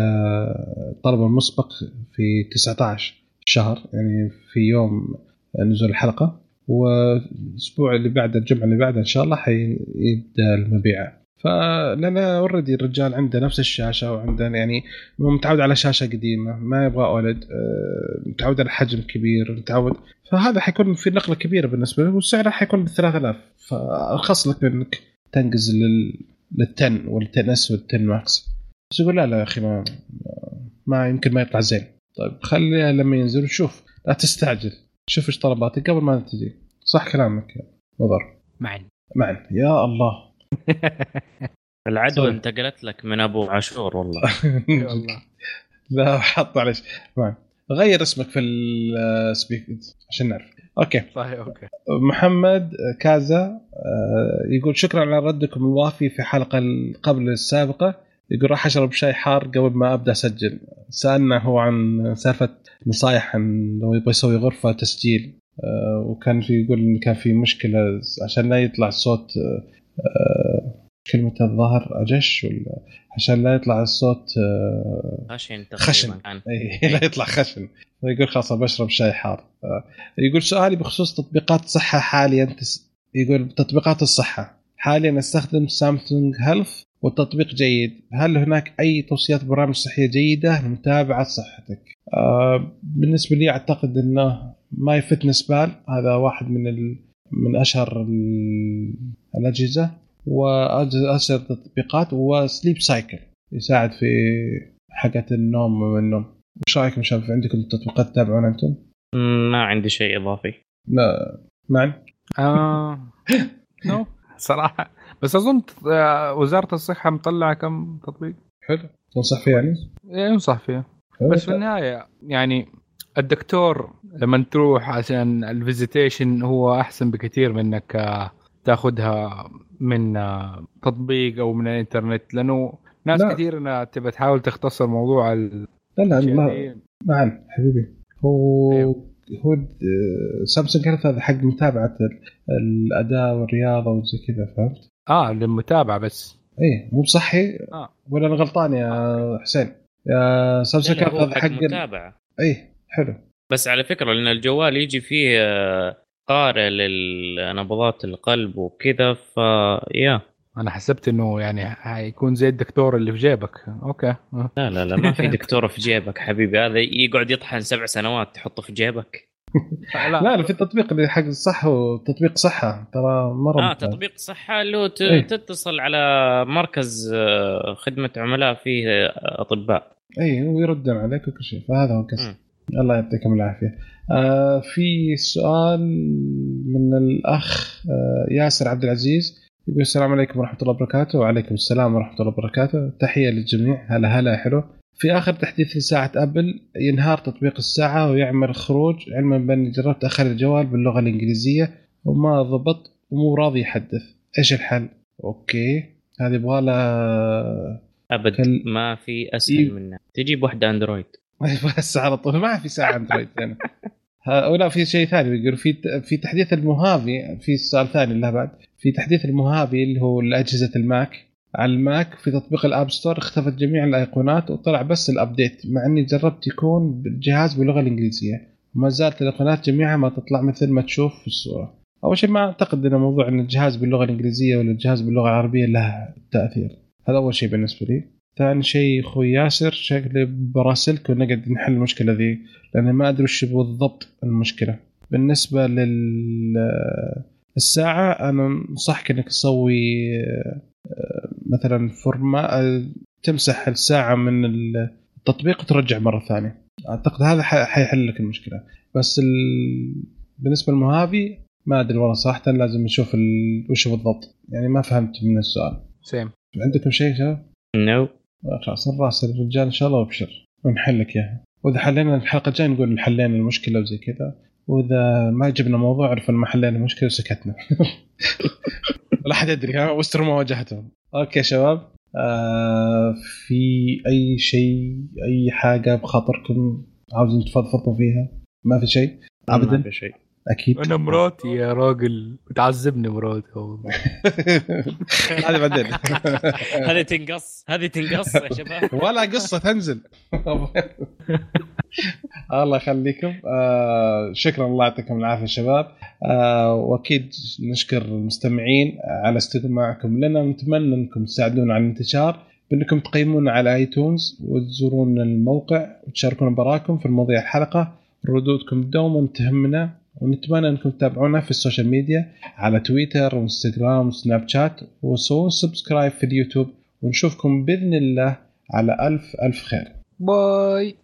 الطلب المسبق في 19 شهر يعني في يوم نزول الحلقة والاسبوع اللي بعده الجمعة اللي بعده إن شاء الله حيبدأ المبيعات. فلأن already الرجال عنده نفس الشاشة وعنده يعني متعود على شاشة قديمة ما يبغى OLED آه، متعود على حجم كبير متعود. فهذا حيكون في نقلة كبيرة بالنسبة له وسعره حيكون ب 3000 فأرخص لك انك تنقز لل لل10 وال10 S وال10 Max. بس يقول لا لا يا أخي ما ما يمكن ما يطلع زين. طيب خليها لما ينزل وشوف لا تستعجل. شوف إيش طلباتك قبل ما تجي. صح كلامك يا مضر. معا معا يا الله. العدوى. انتقلت لك من أبو عاشور والله. والله [laughs] لا حط معلش غير اسمك في ال Speak عشان نعرف. okay. صحيح okay. محمد كازا آه، يقول شكرا على ردكم الوافي في حلقة قبل السابقة. يقول راح أشرب شاي حار قبل ما أبدأ أسجل. سألنا هو عن سالفة نصايح عن لو يبغى يسوي غرفة تسجيل. آه، وكان في يقول إن كان في مشكلة عشان لا يطلع الصوت آه، كلمة الظاهر أجش ولا؟ عشان لا يطلع الصوت خشن خشن. أي. [laughs] لا يطلع خشن. فيقول خلاص بشرب شاي حار. يقول سؤالي بخصوص تطبيقات صحة حاليا يقول تطبيقات الصحة. حاليا أستخدم Samsung Health والتطبيق جيد. هل هناك أي توصيات برامج صحية جيدة لمتابعة صحتك؟ آه بالنسبة لي أعتقد إنه MyFitnessPal هذا واحد من ال... من أشهر الأجهزة واشهر التطبيقات و Sleep Cycle يساعد في حاجة النوم والنوم وش رايكم شباب عندكم تطبيقات تتابعون أنتم؟ ما عندي شيء إضافي. لا. معن؟ آه. [laughs] no. صراحة. بس أظن آه، وزارة الصحة مطلعة كم تطبيق؟ حلو. تنصح فيه يعني؟ إيه انصح فيه بس في النهاية يعني الدكتور لما تروح عشان ال visitation هو أحسن بكثير من انك آه، تاخذها من آه، تطبيق أو من الإنترنت لأنه ناس لا. كثير إنها تبى تحاول تختصر موضوع ال... لا لا لا معا حبيبي هو أيوه. هو سامسونج هيلث هذا حق متابعة الأداء والرياضة وزي كذا فهمت؟ آه للمتابعة بس إيه مو بصحي آه. ولا أنا غلطان يا حسين يا سامسونج هذا حق متابعة إيه حلو بس على فكرة لأن الجوال يجي فيه آه، قارئ لنبضات القلب وكذا فيا أنا حسبت إنه يعني حيكون زي الدكتور اللي في جيبك. أوكي. لا لا لا ما في دكتور في جيبك حبيبي. هذا يقعد يطحن سبع سنوات تحطه في جيبك. لا لا في تطبيق اللي حق الصحه وتطبيق صحة. ترى مرة آه تطبيق صحة اللي هو إيه؟ تتصل على مركز آه، خدمة عملاء فيه آه، أطباء. اي ويردون عليك وكل شيء. فهذا هو القصة الله يعطيكم العافية. آه في سؤال من الأخ آه ياسر عبد العزيز يقول السلام عليكم ورحمة الله وبركاته وعليكم السلام ورحمة الله وبركاته. تحية للجميع. هلا هلا حلو. في آخر تحديث لساعة أبل ينهار تطبيق الساعة ويعمل خروج علما بأني جربت اخر الجوال باللغة الإنجليزية وما ضبط ومو راضي يحدث. إيش الحل؟ أوكي. هذه يبغى لها أبد كل... ما في أسهل إيه؟ منها. تجيب واحدة أندرويد. [laughs] بس على طول. ما في ساعة اندرويد يعني. ولا في شيء ثاني يقول في في تحديث ال Mojave في سؤال ثاني له بعد. في تحديث ال Mojave اللي هو اجهزه ال Mac. على ال Mac في تطبيق ال App Store اختفت جميع الأيقونات وطلع بس ال update مع إني جربت يكون الجهاز باللغة الإنجليزية. وما زالت الأيقونات جميعها ما تطلع مثل ما تشوف في الصورة. أول شيء ما أعتقد إن موضوع إن الجهاز باللغة الإنجليزية ولا الجهاز باللغة العربية له تأثير. هذا أول شيء بالنسبة لي. ثاني شيء أخوي ياسر شكلي براسلك ونقعد نحل المشكلة ذي لأن ما أدري وش بالضبط المشكلة. بالنسبة لل الساعة أنا أنصحك إنك تسوي مثلا فورما تمسح الساعة من التطبيق وترجع مرة ثانية. أعتقد هذا حيحل لك المشكلة. بس ال... بالنسبة للمهابي ما أدري والله صراحة لازم نشوف ال... وش بالضبط. يعني ما فهمت من السؤال. same عندكم شيء شباب؟ no no. خلاص نراسل الرجال إن شاء الله وابشر ونحل لك إياها. وإذا حلينا الحلقة الجاية نقول حلينا المشكلة وزي كذا. وإذا ما جبنا موضوع عرف ما حلينا المشكلة وسكتنا. [laughs] لا حد يدري ها واستروا مواجهتهم okay شباب. آه في أي شيء أي حاجة بخاطركم عاوزين تفضفضوا فيها؟ ما في شيء؟ ابدا؟ ما في شيء. أكيد. أنا مراتي يا راجل. بتعذبني مراتي [laughs] هذه بعدين. [laughs] هذه تنقص. هذه تنقص يا شباب. [laughs] ولا قصة تنزل. الله يخليكم. آه شكرا الله يعطيكم العافية شباب. آه وأكيد نشكر المستمعين على استماعكم لنا. نتمنى أنكم تساعدونا على الانتشار. بأنكم تقيمونا على آيتونز وتزورون الموقع وتشاركونا براكم في مواضيع الحلقة. ردودكم دوما تهمنا. ونتمنى أنكم تتابعونا في السوشيال ميديا على تويتر وانستغرام وسناب شات وسوون subscribe في اليوتيوب. ونشوفكم بإذن الله على ألف ألف خير. bye.